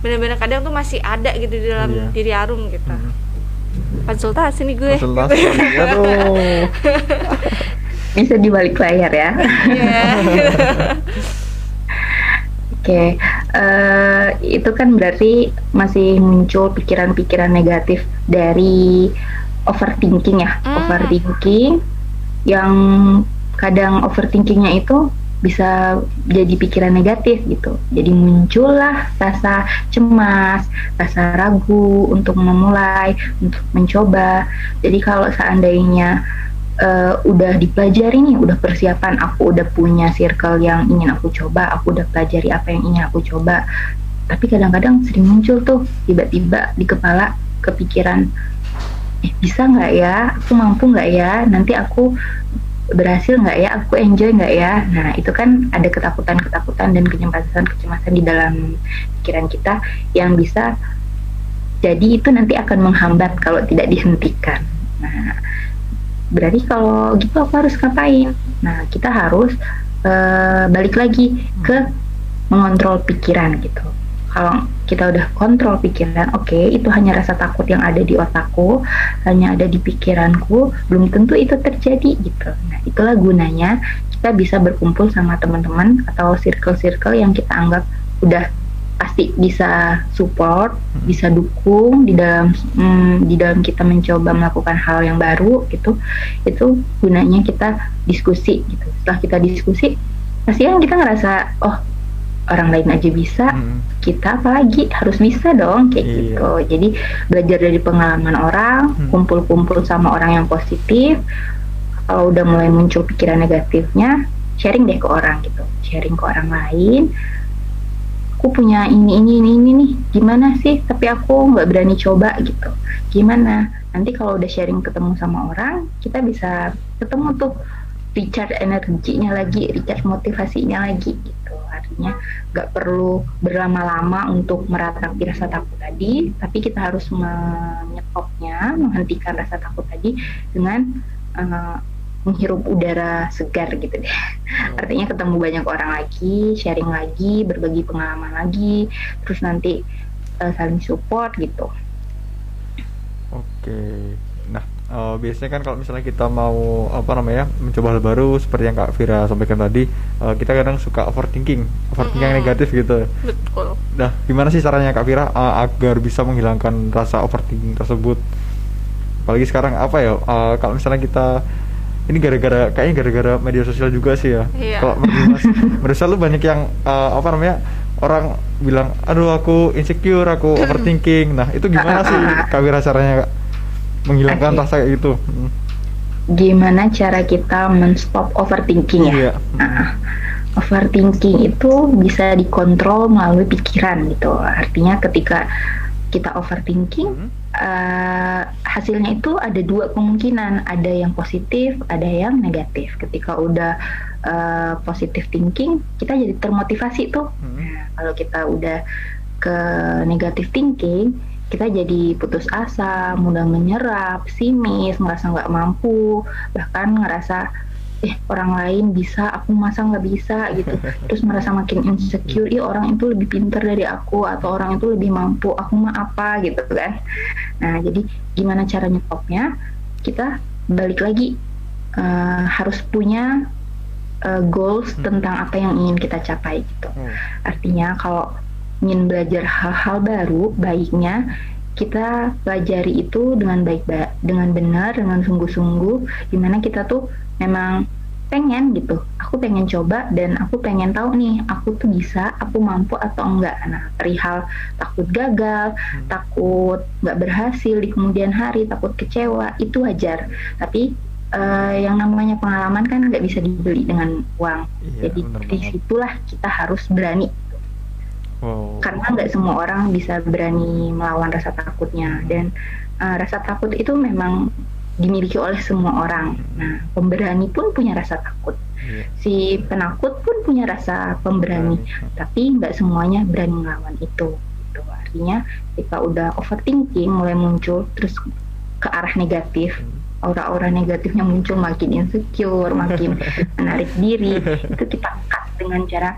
benar-benar kadang tuh masih ada gitu di dalam Iya. diri Arum gitu Hmm. konsultasi nih gue Konsultasi. Aduh. Bisa di balik layar ya. Oke, eh, itu kan berarti masih muncul pikiran-pikiran negatif dari overthinking ya, Hmm. overthinking yang kadang overthinkingnya itu bisa jadi pikiran negatif gitu. Jadi muncullah rasa cemas, rasa ragu untuk memulai, untuk mencoba. Jadi kalau seandainya eh, udah dipelajari nih, udah persiapan, aku udah punya circle yang ingin aku coba, aku udah pelajari apa yang ingin aku coba. Tapi kadang-kadang sering muncul tuh tiba-tiba di kepala kepikiran, eh bisa nggak ya, aku mampu nggak ya, nanti aku berhasil nggak ya, aku enjoy nggak ya. Nah itu kan ada ketakutan-ketakutan dan kecemasan-kecemasan di dalam pikiran kita yang bisa jadi itu nanti akan menghambat kalau tidak dihentikan. Nah, berarti kalau gitu aku harus ngapain? Nah, kita harus eh, balik lagi ke mengontrol pikiran gitu. Kalau kita udah kontrol pikiran, oke, itu hanya rasa takut yang ada di otakku, hanya ada di pikiranku, belum tentu itu terjadi gitu. Nah, itulah gunanya kita bisa berkumpul sama teman-teman atau circle-circle yang kita anggap udah pasti bisa support, bisa dukung di dalam mm, di dalam kita mencoba melakukan hal yang baru gitu. Itu gunanya kita diskusi gitu. Setelah kita diskusi, pasti kan kita ngerasa oh orang lain aja bisa, Hmm. kita apalagi harus bisa dong kayak Iya. gitu. Jadi belajar dari pengalaman orang, Hmm. kumpul-kumpul sama orang yang positif. Kalau udah mulai muncul pikiran negatifnya, sharing deh ke orang gitu, sharing ke orang lain. Aku punya ini ini ini ini nih, gimana sih? Tapi aku nggak berani coba gitu. Gimana? Nanti kalau udah sharing ketemu sama orang, kita bisa ketemu tuh recharge energinya lagi, recharge motivasinya lagi gitu. Artinya nggak perlu berlama-lama untuk meratapi rasa takut tadi, tapi kita harus menyetopnya, menghentikan rasa takut tadi dengan uh, menghirup udara segar gitu deh. Oh. Artinya ketemu banyak orang lagi, sharing lagi, berbagi pengalaman lagi, terus nanti uh, saling support gitu. Oke. Nah, uh, biasanya kan kalau misalnya kita mau apa namanya mencoba hal baru seperti yang Kak Vira sampaikan tadi, uh, kita kadang suka overthinking, overthinking mm -hmm. yang negatif gitu. Betul. Nah, gimana sih caranya Kak Vira uh, agar bisa menghilangkan rasa overthinking tersebut? Apalagi sekarang apa ya? Uh, kalau misalnya kita ini gara-gara kayaknya gara-gara media sosial juga sih ya. Iya. Kalau menurut lu banyak yang uh, apa namanya orang bilang, aduh aku insecure, aku overthinking. Nah itu gimana sih Kak Vira caranya Kak? menghilangkan okay. rasa kayak gitu hmm. gimana cara kita menstop overthinking ya iya. nah, overthinking itu bisa dikontrol melalui pikiran gitu artinya ketika kita overthinking hmm. Uh, hasilnya itu ada dua kemungkinan. Ada yang positif ada yang negatif. Ketika udah uh, positive thinking kita jadi termotivasi tuh. Hmm. kalau kita udah ke negative thinking kita jadi putus asa, mudah menyerap, simis, ngerasa nggak mampu, bahkan ngerasa eh orang lain bisa, aku masa nggak bisa gitu. Terus merasa makin insecure, ih orang itu lebih pintar dari aku atau orang itu lebih mampu, aku mah apa gitu kan. Nah jadi gimana cara nyetopnya? Kita balik lagi uh, harus punya uh, goals hmm. tentang apa yang ingin kita capai gitu. Hmm. Artinya kalau ingin belajar hal-hal baru, baiknya kita pelajari itu dengan baik dengan benar, dengan sungguh-sungguh, di mana kita tuh memang pengen gitu, aku pengen coba dan aku pengen tahu nih, aku tuh bisa, aku mampu atau enggak. Nah, perihal takut gagal, hmm. takut nggak berhasil di kemudian hari, takut kecewa, itu wajar. Tapi uh, yang namanya pengalaman kan nggak bisa dibeli dengan uang. Iya, Jadi di situlah kita harus berani Karena nggak semua orang bisa berani melawan rasa takutnya dan uh, rasa takut itu memang dimiliki oleh semua orang. Nah, pemberani pun punya rasa takut. Yeah. Si penakut pun punya rasa pemberani, yeah. tapi nggak semuanya berani melawan itu. Itu artinya kita udah overthinking mulai muncul terus ke arah negatif. Hmm. Aura-aura negatifnya muncul makin insecure, makin menarik diri. Itu kita cut dengan cara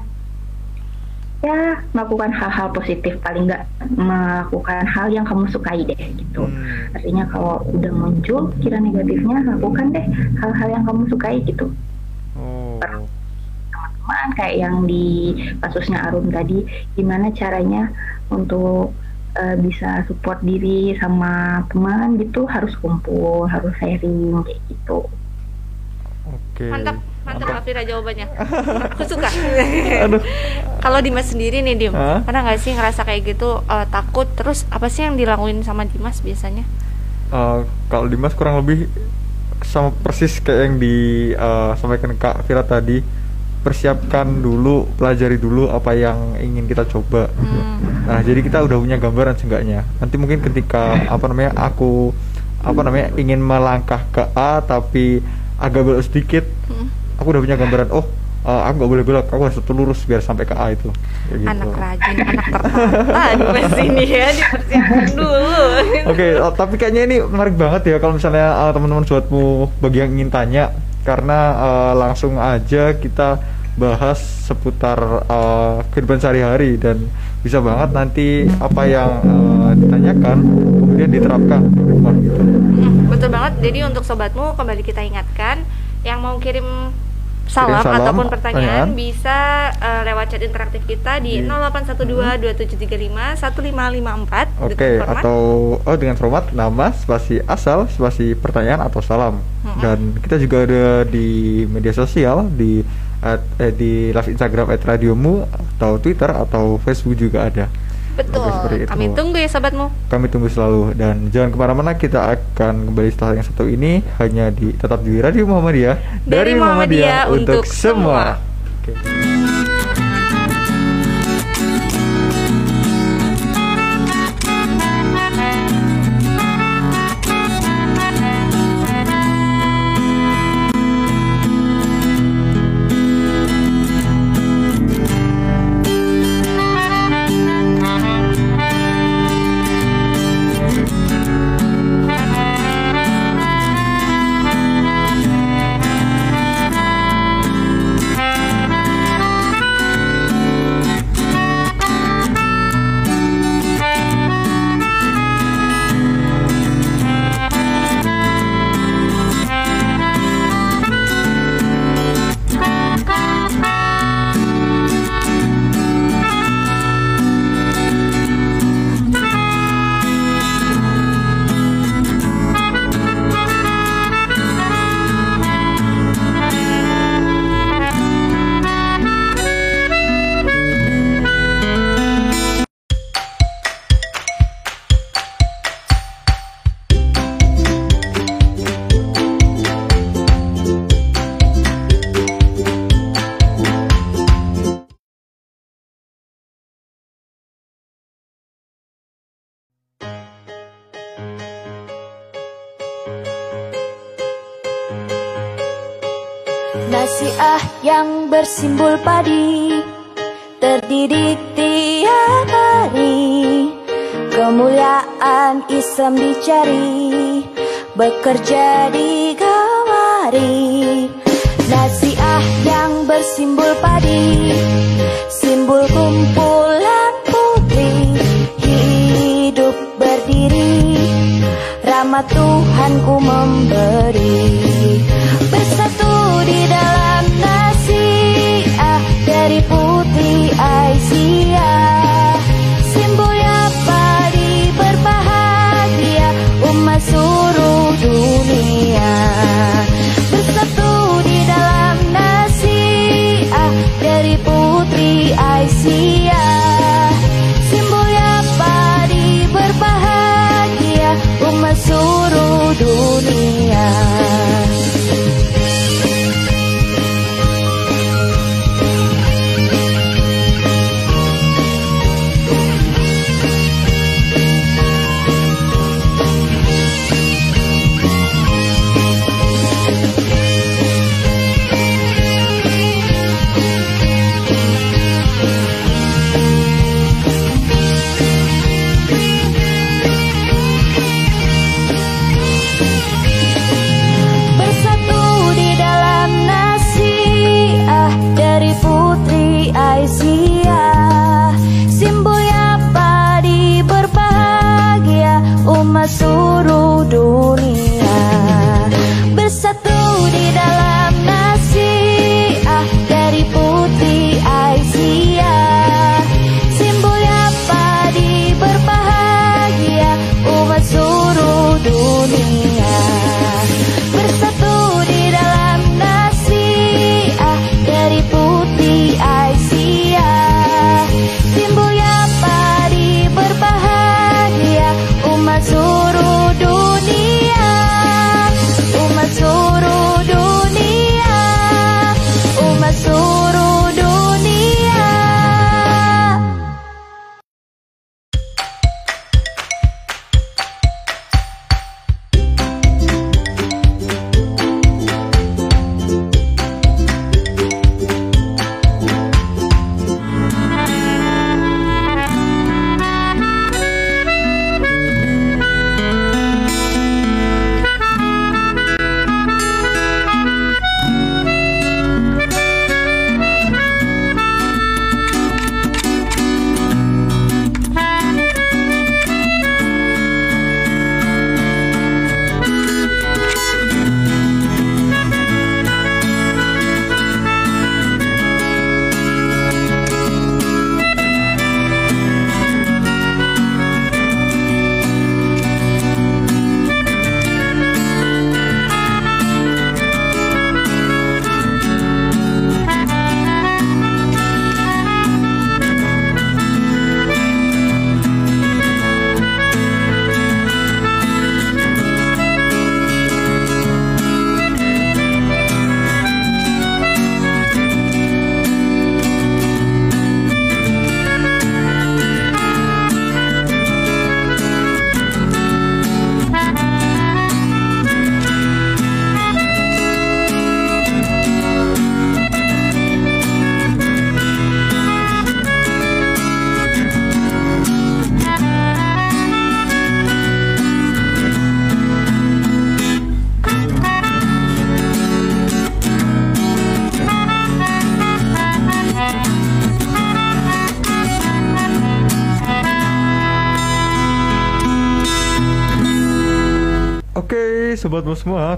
ya melakukan hal-hal positif paling nggak melakukan hal yang kamu sukai deh gitu hmm. artinya kalau udah muncul kira negatifnya lakukan deh hal-hal yang kamu sukai gitu oh. teman-teman kayak yang di kasusnya Arum tadi gimana caranya untuk uh, bisa support diri sama teman gitu harus kumpul harus sharing kayak gitu oke okay. mantap mantap Afira jawabannya. Aku suka. Kalau Dimas sendiri nih Dim huh? pernah nggak sih ngerasa kayak gitu uh, takut? Terus apa sih yang dilakuin sama Dimas biasanya? Uh, kalau Dimas kurang lebih sama persis kayak yang disampaikan uh, Kak Vira tadi. Persiapkan dulu pelajari dulu apa yang ingin kita coba. Hmm. nah jadi kita udah punya gambaran seenggaknya. Nanti mungkin ketika apa namanya aku apa namanya ingin melangkah ke A tapi agak belok sedikit hmm aku udah punya gambaran oh uh, aku nggak boleh belok aku harus lurus biar sampai ke A itu gitu. anak rajin anak tertata di sini ya dipersiapkan dulu oke okay, uh, tapi kayaknya ini menarik banget ya kalau misalnya uh, teman-teman suatmu bagi yang ingin tanya karena uh, langsung aja kita bahas seputar uh, kehidupan sehari-hari dan bisa banget nanti apa yang uh, ditanyakan kemudian diterapkan di gitu. Hmm, betul banget. Jadi untuk sobatmu kembali kita ingatkan yang mau kirim salam, salam ataupun pertanyaan, pertanyaan. bisa uh, lewat chat interaktif kita di hmm. 0812 2735 1554 Oke, okay, atau oh dengan format nama, spasi asal, spasi pertanyaan atau salam. Hmm. Dan kita juga ada di media sosial di at, eh, di live Instagram @radiomu atau Twitter atau Facebook juga ada. Betul. itu. Kami tunggu ya sobatmu. Kami tunggu selalu dan jangan ke mana-mana kita akan kembali setelah yang satu ini hanya di tetap di Radio Muhammadiyah dari, dari Muhammadiyah, Muhammadiyah untuk, untuk semua. semua. Okay. Padi Terdidik tiap hari. Kemuliaan Islam dicari Bekerja di gawari Nasi ah yang bersimbol padi Simbol kumpulan putri. Hidup berdiri Rahmat Tuhanku memberi. Bersatu di dalam nasiah Dari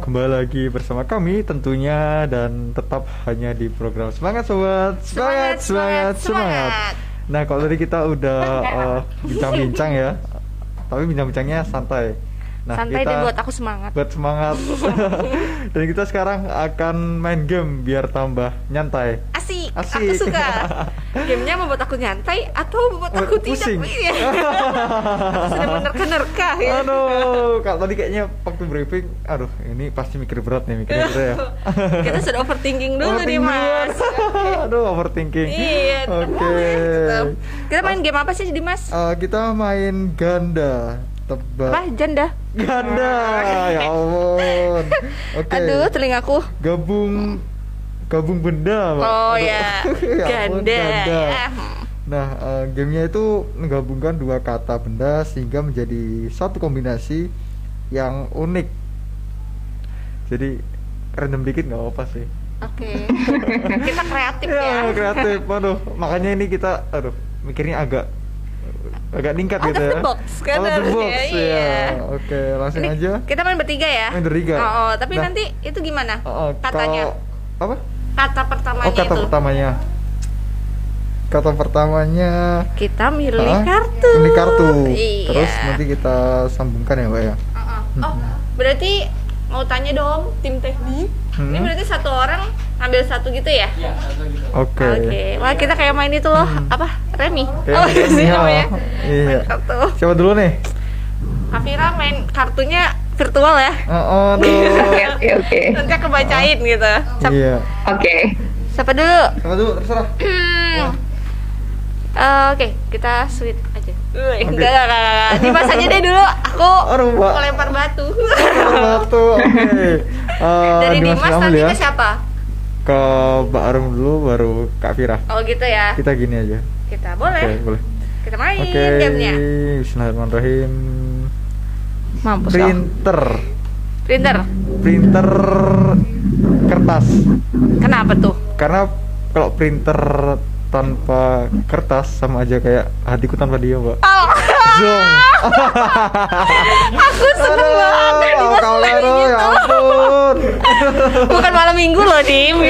kembali lagi bersama kami tentunya dan tetap hanya di program Semangat Sobat. Semangat, semangat, semangat. Nah, kalau tadi kita udah eh, bincang-bincang ya. Tapi bincang-bincangnya santai. Nah, Santai kita dan buat aku semangat. buat semangat. dan kita sekarang akan main game biar tambah nyantai. Asik, aku suka. Gamenya membuat aku nyantai atau membuat aku Pusing. tidak Iya. Aku sudah menerka-nerka ya. Aduh, kalau tadi kayaknya waktu briefing, aduh, ini pasti mikir berat nih mikirnya kita ya. Kita sudah overthinking dulu nih Overthinking mas. dulu. Aduh, overthinking. Iya. Oke. tetap. Kita main game apa sih Dimas? Eh, kita main ganda tebak Apa? Janda? ganda ya ampun oke Aduh, telingaku. gabung gabung benda Pak. Oh Aduh. ya, ganda. ganda. ya. Nah, eh, gamenya itu menggabungkan dua kata benda sehingga menjadi satu kombinasi yang unik. Jadi random dikit nggak apa sih. Oke. Kita kreatif ya. Ya, kreatif. Aduh, makanya ini kita aduh mikirnya agak agak ningkat Out gitu ya. box, kan Out of the harusnya, box, iya. ya. Oke, langsung Ini aja. Kita main bertiga ya. Main bertiga. Oh, oh, tapi Nah. nanti itu gimana? Oh, oh, Katanya. kalau- apa? Kata pertamanya Oh, kata itu. pertamanya. Kata pertamanya Kita milih Ah, kartu. Milih kartu. Iya. Terus nanti kita sambungkan ya, Mbak ya. Uh-uh. Oh, berarti mau tanya dong tim teknik. Hmm. Ini berarti satu orang ambil satu gitu ya? Oke. Oke. Wah, kita kayak main itu loh. Hmm. Apa? Remi. Kayak oh, sih Remi, namanya. Iya. Kartu. Siapa dulu nih? Kafira main kartunya virtual ya. Oh, Oke aduh. oke oke. Nanti aku bacain gitu. Siapa, Iya. Oke. siapa dulu? Siapa dulu? Terserah. Hmm. Eh, Oke, kita sweet aja. Wih, Oke. Enggak, enggak, enggak, enggak. Dimas aja deh dulu. Aku Aduh, Mbak. mau lempar batu. Satu. Oke. Eh, Dari Dimas Amel nanti ya. ke siapa? Ke Mbak Arum dulu baru Kak Fira. Oh gitu ya. Kita gini aja. Kita boleh. Oke, boleh. Kita main Oke. gamenya. Bismillahirrahmanirrahim. Mampus dong. Printer. Printer. Printer kertas. Kenapa tuh? Karena kalau printer tanpa kertas sama aja kayak hatiku tanpa dia, Mbak. Oh, Zong. aku seneng banget main Lero, ya ampun. Bukan malam minggu loh, Dim.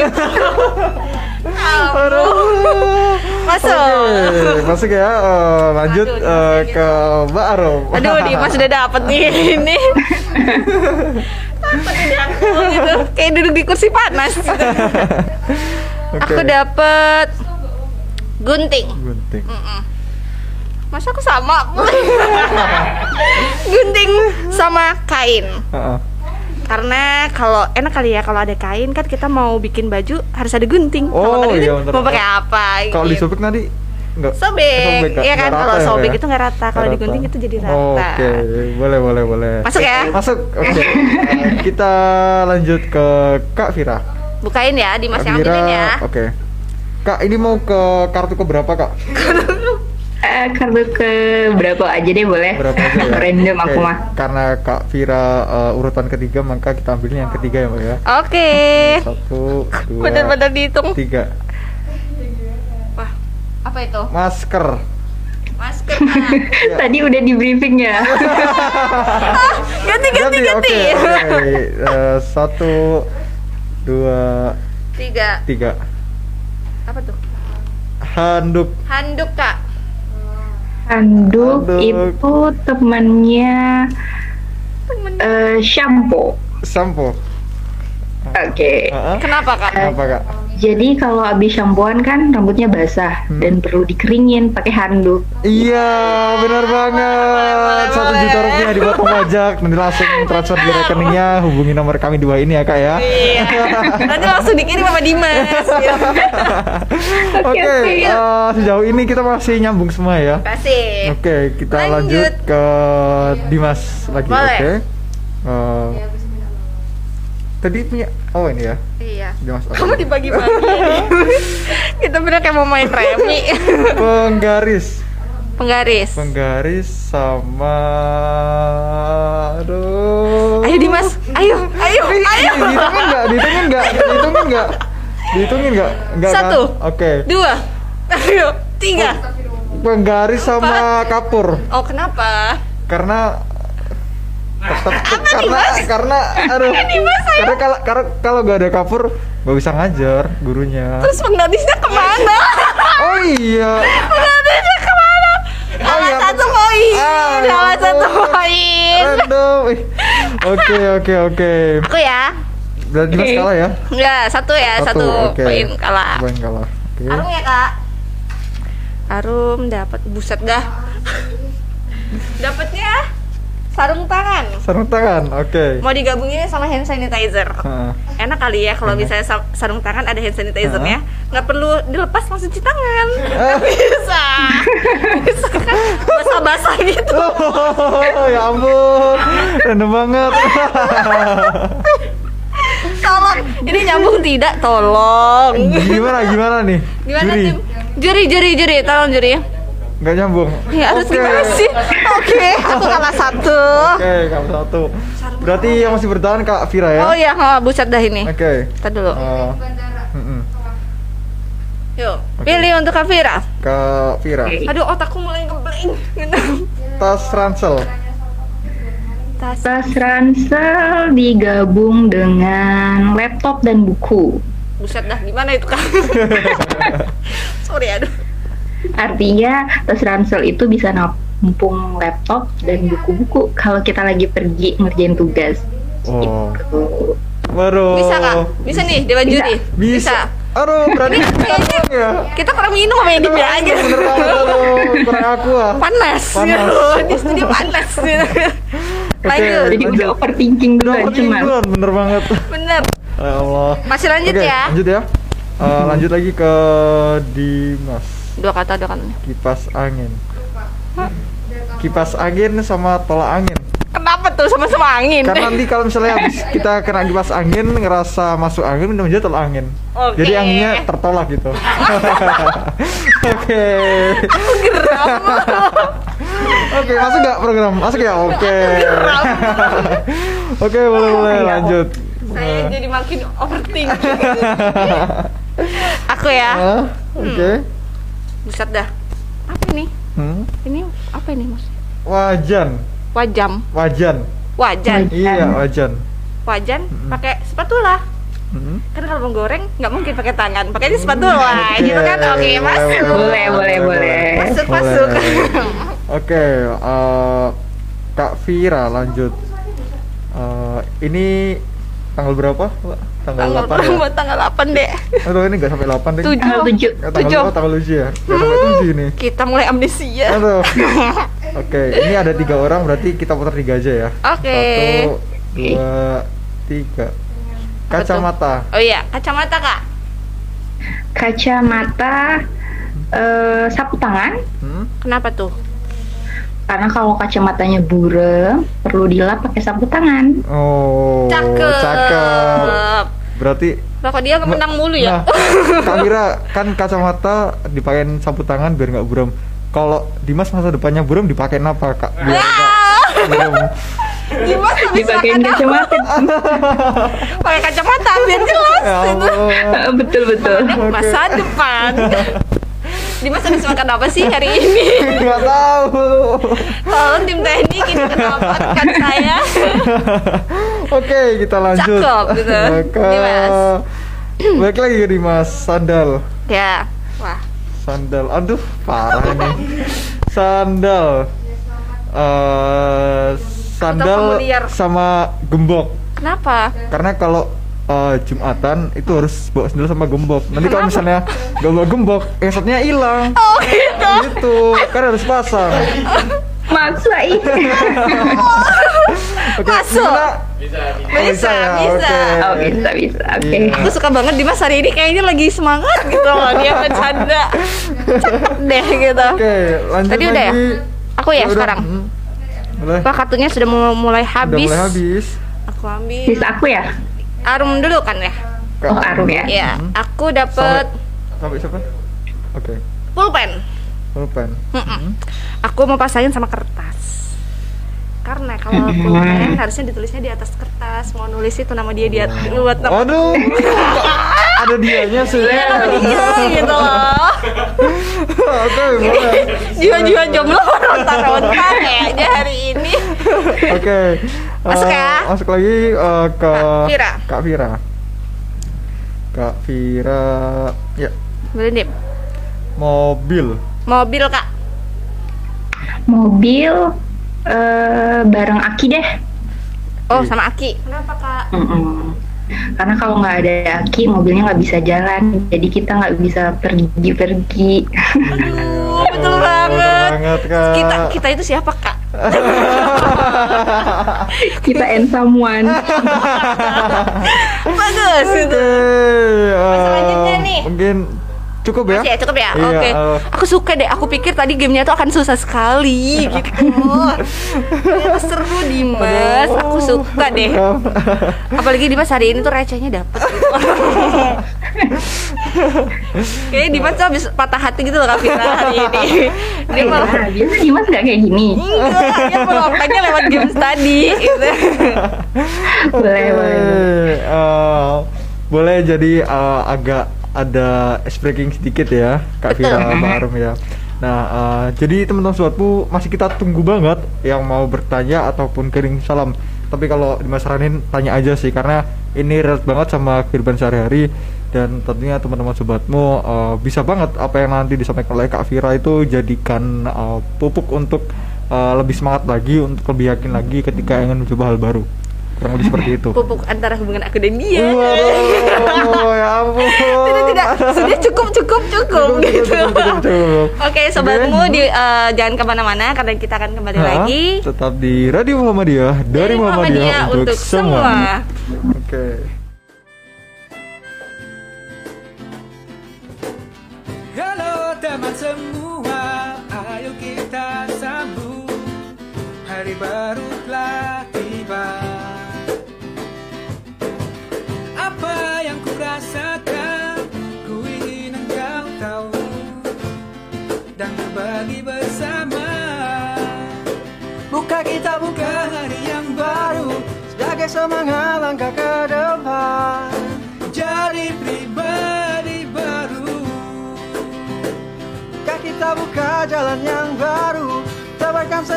Aduh. Masuk. Oke, masuk ya. Eh, lanjut Aduh, Dimas ke Mbak Arum. Aduh, Dimas udah dapet nih ini. Dapet di aku gitu. Kayak duduk di kursi panas gitu. Oke. Aku dapet gunting. Gunting. Mm-mm. Masa aku sama? gunting sama kain. Heeh. Karena kalau enak kali ya kalau ada kain kan kita mau bikin baju harus ada gunting. Oh, Kalau nggak iya. Mau pakai apa? Kalau gitu. disobek nanti enggak sobek, nggak- iya kan nggak kalau ya, sobek ya? itu nggak rata, kalau Nggak digunting itu jadi rata. Oke, boleh boleh boleh. Masuk ya? Masuk. Oke. Eh, kita lanjut ke Kak Vira. Bukain ya, Dimas Kak yang ambilin ya. Oke. Kak, ini mau ke kartu ke berapa, Kak? Eh, kartu ke berapa aja deh boleh? Berapa aja ya? Random aku Oke, mah. Karena Kak Vira eh, urutan ketiga, maka kita ambilnya yang ketiga ya, Mbak ya. Oke. Satu, dua, Bener-bener dihitung. tiga. Wah, apa itu? Masker. Masker. Nah. Ya. Tadi udah di briefing ya. ganti ganti ganti. Oke, oke. Eh, satu, dua, Tiga. tiga. Apa tuh? Handuk. Handuk kak. Handuk Handuk. itu temannya Temen. eh, shampoo. Sampo. Oke. Heeh. Kenapa kak? Apa, Kak? Jadi kalau habis shampooan kan rambutnya basah Hmm. dan perlu dikeringin pakai handuk. Iya, benar banget. Satu juta rupiah dipotong pajak, nanti langsung transfer di rekeningnya. Hubungi nomor kami dua ini ya kak ya. Iya. Nanti langsung dikirim sama Dimas. ya. Oke, oke. eh, sejauh ini kita masih nyambung semua ya. Kasih. Oke, kita Lanjut. lanjut, ke Dimas lagi. Oke. Eh, tadi punya, oh ini ya, Iya. Oke. Kamu dibagi-bagi. Kita bener kayak mau main remi. Penggaris, Penggaris. penggaris sama, aduh. Ayo Dimas, ayo, ayo, ayo. Dihitungin nggak? Dihitungin nggak? Dihitungin nggak? Dihitungin nggak? Nggak kan? Satu. Oke. Dua. Ayo, tiga. Penggaris sama kapur. Oh kenapa? Karena tetap karena karena aduh karena kalau karena kalau gak ada kapur gak bisa ngajar gurunya Terus penggarisnya ke mana? oh iya Penggarisnya ke mana? Oh, iya, satu poin. Ah, ya ampun. satu poin. random oke oke oke Aku ya. berarti mas kalah ya Enggak, satu ya, satu, oke poin kalah. poin kalah oke Arum ya kak. Arum dapat buset dah. Dapatnya sarung tangan. sarung tangan oke Mau digabungin sama hand sanitizer. Heeh. Enak kali ya kalau Enak. misalnya sa- sarung tangan ada hand sanitizernya, Heeh. nggak perlu dilepas langsung cuci tangan. Eh. Bisa, bisa kan basah-basah gitu. Oh, ya ampun random banget tolong. Ini nyambung tidak? Tolong. Gimana gimana nih? Gimana Juri. tim? Juri, juri, juri, tolong juri. Nggak nyambung. Ya harus Oke. gimana sih? Oke, aku kalah satu. Oke, kamu satu. Berarti yang masih bertahan Kak Vira ya? Oh iya, oh, buset dah ini. Oke. Kita dulu. Mm-mm. Yuk, pilih untuk Kavira. Kak Vira. Oke. Aduh, otakku mulai ngeblank. Tas ransel. Tas. Tas ransel digabung dengan laptop dan buku. Buset dah, gimana itu kak? Sorry, aduh. Artinya tas ransel itu bisa nampung laptop dan buku-buku kalau kita lagi pergi ngerjain tugas. Oh. Gitu. Baru. Bisa kak? Bisa nih, Dewan Bisa. Juri? Bisa. Aduh, berani Kayaknya ya. kita kurang minum sama yang dia aja. Bener banget. Kurang aku ah. Panas, Panas. gitu. Di studio panas. gitu. Lanjut, Jadi Lanjut. udah overthinking duluan cuman. duluan, bener banget. bener. Ya Allah. Masih lanjut Oke, ya. Lanjut ya. Eh, lanjut lagi ke Dimas. Dua kata, dua kata. Kipas angin. Kipas angin sama tolak angin. Kenapa tuh sama-sama angin? Karena nanti kalau misalnya habis kita kena kipas angin ngerasa masuk angin minum aja tolak angin. Oke. Jadi anginnya tertolak gitu. Oke. Geram. Oke, masuk nggak program? Masuk ya? Oke. Oke, boleh boleh Ya lanjut. Saya jadi makin overthinking. Aku ya. Ah, Oke. Buset dah. Apa ini? Hmm. Ini apa ini mas? Wajan, Wajam. wajan. Wajan. Iya, wajan. Wajan pakai spatula. Hmm. Kan kalau menggoreng nggak mungkin pakai tangan, pakainya spatula Oke, gitu kan. Oke, boleh, masuk. Boleh, boleh, boleh. Masuk, Boleh. masuk. Oke, eh, Kak Vira lanjut. Eh, ini tanggal berapa? Tanggal, Tanggal 8 ya? berapa? Tanggal 8 deh. Atau ini nggak sampai 8 deh? Tujuh. Tanggal tujuh. Eh, tanggal Tujuh. berapa? Tanggal 7 ya? Nggak sampai 7 ini. Kita mulai amnesia. Aduh. Oke, ini ada tiga orang berarti kita putar tiga aja ya. Oke. Satu, dua, tiga. Kacamata. Oh iya, kacamata kak. Kacamata eh, sapu tangan. Hmm? Kenapa tuh? Karena kalau kacamatanya burem, perlu dilap pakai sapu tangan. Oh, Cakep. cakep. Berarti kok dia menang mulu ya? Nah, Kak Mira kan kacamata dipakein sapu tangan biar nggak buram. Kalau Dimas masa depannya buram dipakein apa kak? Biar nggak buram. Dimas Dipakein kacamata. Pakai kacamata biar jelas. Ya ampun. betul betul. Masa depan. Dimas habis makan apa sih hari ini? Nggak tahu. Tolong tim teknik ini kenapa rekan saya? Oke, kita lanjut. Cakep, gitu. Ke Dimas. Balik lagi ke Dimas Sandal. Ya. Wah. Sandal. Aduh, parah nih. Sandal. Eh, sandal sama gembok. Kenapa? Karena kalau eh, Jumatan itu harus bawa sandal sama gembok. Nanti kalau misalnya gak bawa gembok, esotnya hilang. Oh gitu. Gitu, kan harus pasang. Masa ini? Oke, Masuk. gimana? Bisa, bisa ya, bisa. oke. Oh bisa bisa. Oke. Iya. Aku suka banget Dimas hari ini kayaknya lagi semangat gitu loh dia bercanda. Cakep deh gitu. Oke, lanjut Tadi udah ya? lagi. Aku ya udah. sekarang. Hmm. Boleh. Wah kartunya sudah mu- mulai Udah habis. mulai habis. Aku ambil. Sisa aku ya? Arum dulu kan ya? Oh Arum ya? Iya. Hmm. Aku dapat Sampai siapa? Oke, pulpen. pulpen. Mm-mm. Aku mau pasangin sama kertas. Karena kalau pulpen harusnya ditulisnya di atas kertas. Mau nulis itu nama dia dia buat nama Aduh, ada dianya sih. dia gitu loh. Oke. Jiwa-jiwa jomblo ronta-ronta kayaknya hari ini. Oke. Masuk eh, ya? Masuk lagi eh, ke Kak Vira. Kak Vira. Kak Vira. Ya, Boleh mobil. Mobil kak. Mobil eh bareng Aki deh. Oh sama Aki. Kenapa kak? Mm-mm. Karena kalau nggak ada Aki, mobilnya nggak bisa jalan. Jadi kita nggak bisa pergi-pergi. Aduh betul Oh, banget. banget, Kak. Kita kita itu siapa kak? kita and someone. Bagus eh, Selanjutnya nih. Mungkin Cukup ya? Masih ya, cukup ya. Iya, Oke. eh, Aku suka deh. Aku pikir tadi gamenya tuh akan susah sekali gitu. Ternyata seru Dimas. Aku suka deh. Apalagi Dimas hari ini tuh recehnya dapet. Gitu. Kayaknya Dimas tuh habis patah hati gitu loh Kak Fira hari ini. Dia malah Nah, biasa Dimas nggak kayak gini. enggak, dia meluapkannya lewat games tadi gitu. boleh, boleh. eh, boleh jadi eh, agak ada ice breaking sedikit ya Kak Betul. Vira Mbak Arum ya. Nah, eh, jadi teman-teman sobatku masih kita tunggu banget yang mau bertanya ataupun kirim salam. Tapi kalau dimasaranin tanya aja sih karena ini relate banget sama kehidupan sehari-hari dan tentunya teman-teman sobatmu eh, bisa banget apa yang nanti disampaikan oleh Kak Vira itu jadikan eh, pupuk untuk eh, lebih semangat lagi untuk lebih yakin lagi ketika ingin mencoba hal baru. Kurang lebih seperti itu. Pupuk antara hubungan aku dan dia. Waduh, ya ampun. tidak tidak sudah cukup cukup cukup Cukup, gitu cukup, cukup, cukup. oke sobatmu Oke. di, eh, jangan ke mana-mana karena kita akan kembali Hah? lagi Tetap di Radio Muhammadiyah dari, Muhammadiyah, untuk, semua. Oke. Halo teman semua,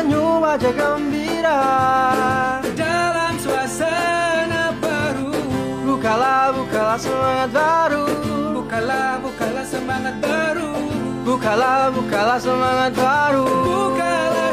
senyum wajah gembira. Dalam suasana baru. Bukalah, bukalah semangat baru. Bukalah, bukalah semangat baru. Bukalah, bukalah semangat baru. Bukalah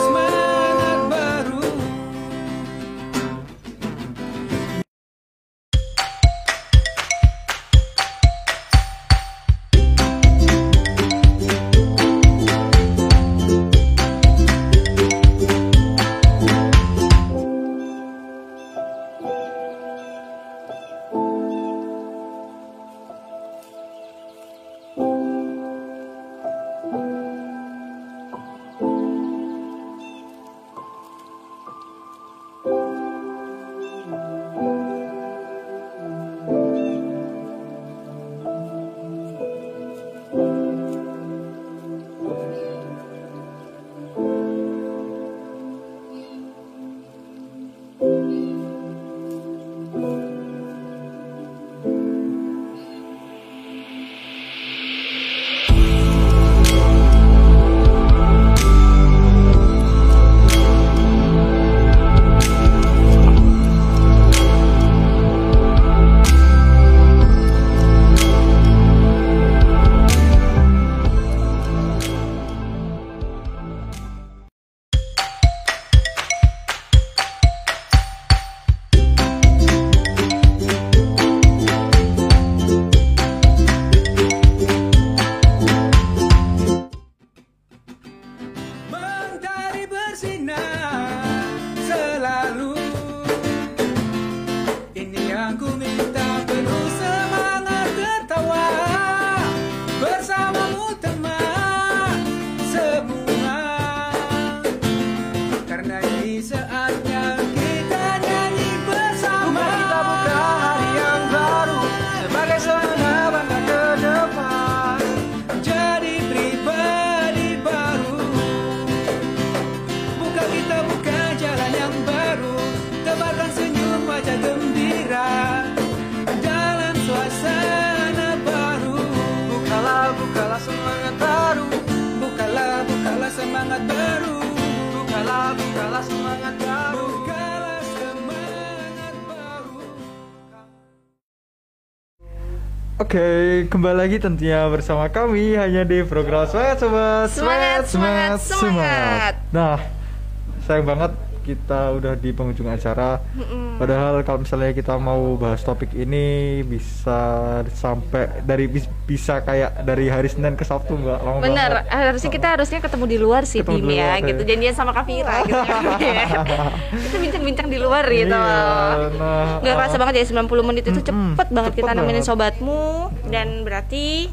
bukalah semangat baru Bukalah semangat baru Oke, kembali lagi tentunya bersama kami hanya di program Semangat Sobat. Semangat, semangat, semangat. Nah, sayang banget kita udah di penghujung acara. Padahal kalau misalnya kita mau bahas topik ini bisa sampai dari bis- bisa kayak dari hari Senin ke Sabtu nggak lama bener banget. harusnya kita harusnya ketemu di luar sih Ketemu Bim ya gitu ya. janjian sama Kavira gitu kita bincang-bincang di luar gitu Iya, nah, kerasa uh, banget ya 90 menit itu cepet banget cepet kita nemenin banget. sobatmu dan berarti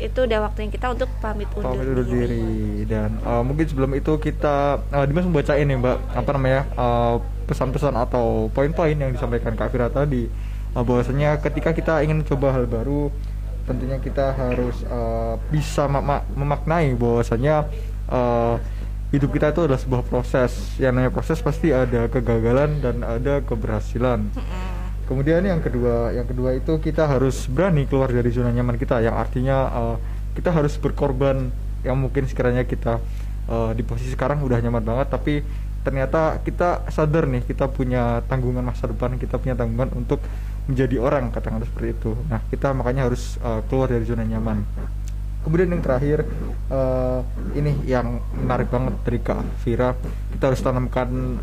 itu udah waktunya kita untuk pamit undur, pamit undur diri. diri dan uh, mungkin sebelum itu kita uh, Dimas membacain nih mbak apa namanya uh, pesan-pesan atau poin-poin yang disampaikan Kak Fira tadi. Uh, bahwasanya ketika kita ingin coba hal baru tentunya kita harus uh, bisa ma- ma- memaknai bahwasanya uh, hidup kita itu adalah sebuah proses. Yang namanya proses pasti ada kegagalan dan ada keberhasilan Kemudian yang kedua, yang kedua itu kita harus berani keluar dari zona nyaman kita, yang artinya uh, kita harus berkorban yang mungkin sekiranya kita uh, di posisi sekarang udah nyaman banget, tapi ternyata kita sadar nih kita punya tanggungan masa depan, kita punya tanggungan untuk menjadi orang katakanlah seperti itu. Nah kita makanya harus uh, keluar dari zona nyaman. Kemudian yang terakhir uh, ini yang menarik banget dari Kak Vira, kita harus tanamkan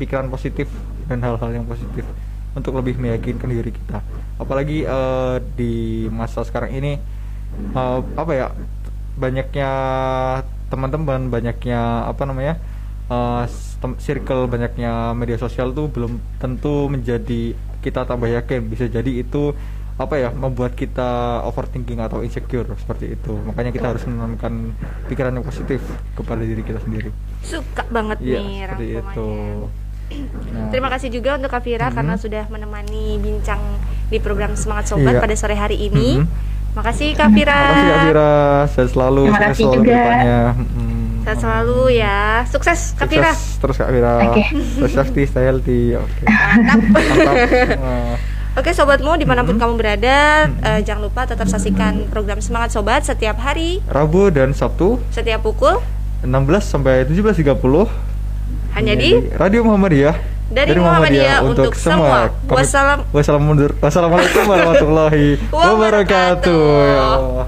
pikiran positif dan hal-hal yang positif untuk lebih meyakinkan diri kita. Apalagi uh, di masa sekarang ini uh, apa ya banyaknya teman-teman, banyaknya apa namanya uh, circle, banyaknya media sosial tuh belum tentu menjadi kita tambah yakin. Bisa jadi itu apa ya membuat kita overthinking atau insecure seperti itu. Makanya kita harus menanamkan pikiran yang positif kepada diri kita sendiri. Suka banget Iya, nih seperti itu. Nah, Terima kasih juga untuk Kak Vira Mhm. karena sudah menemani bincang di program Semangat Sobat Iya. pada sore hari ini. Mhm. Makasih Kak Vira. Makasih Kak Vira, sehat selalu, Terima sukses kasih selalu juga. ke depannya. Mm. Sehat selalu ya. Sukses Kak Sukses terus. Oke. Stay safety, stay healthy. Oke. Mantap. Mantap. Oke sobatmu di mana pun Mhm. kamu berada, eh, jangan lupa tetap saksikan program Semangat Sobat setiap hari, Rabu dan Sabtu setiap pukul 16 sampai 17.30 hanya di Radio Muhammadiyah Dari Muhammadiyah untuk semua. Wassalam- Wassalam mundur. Wassalamualaikum warahmatullahi wabarakatuh. Ya Allah.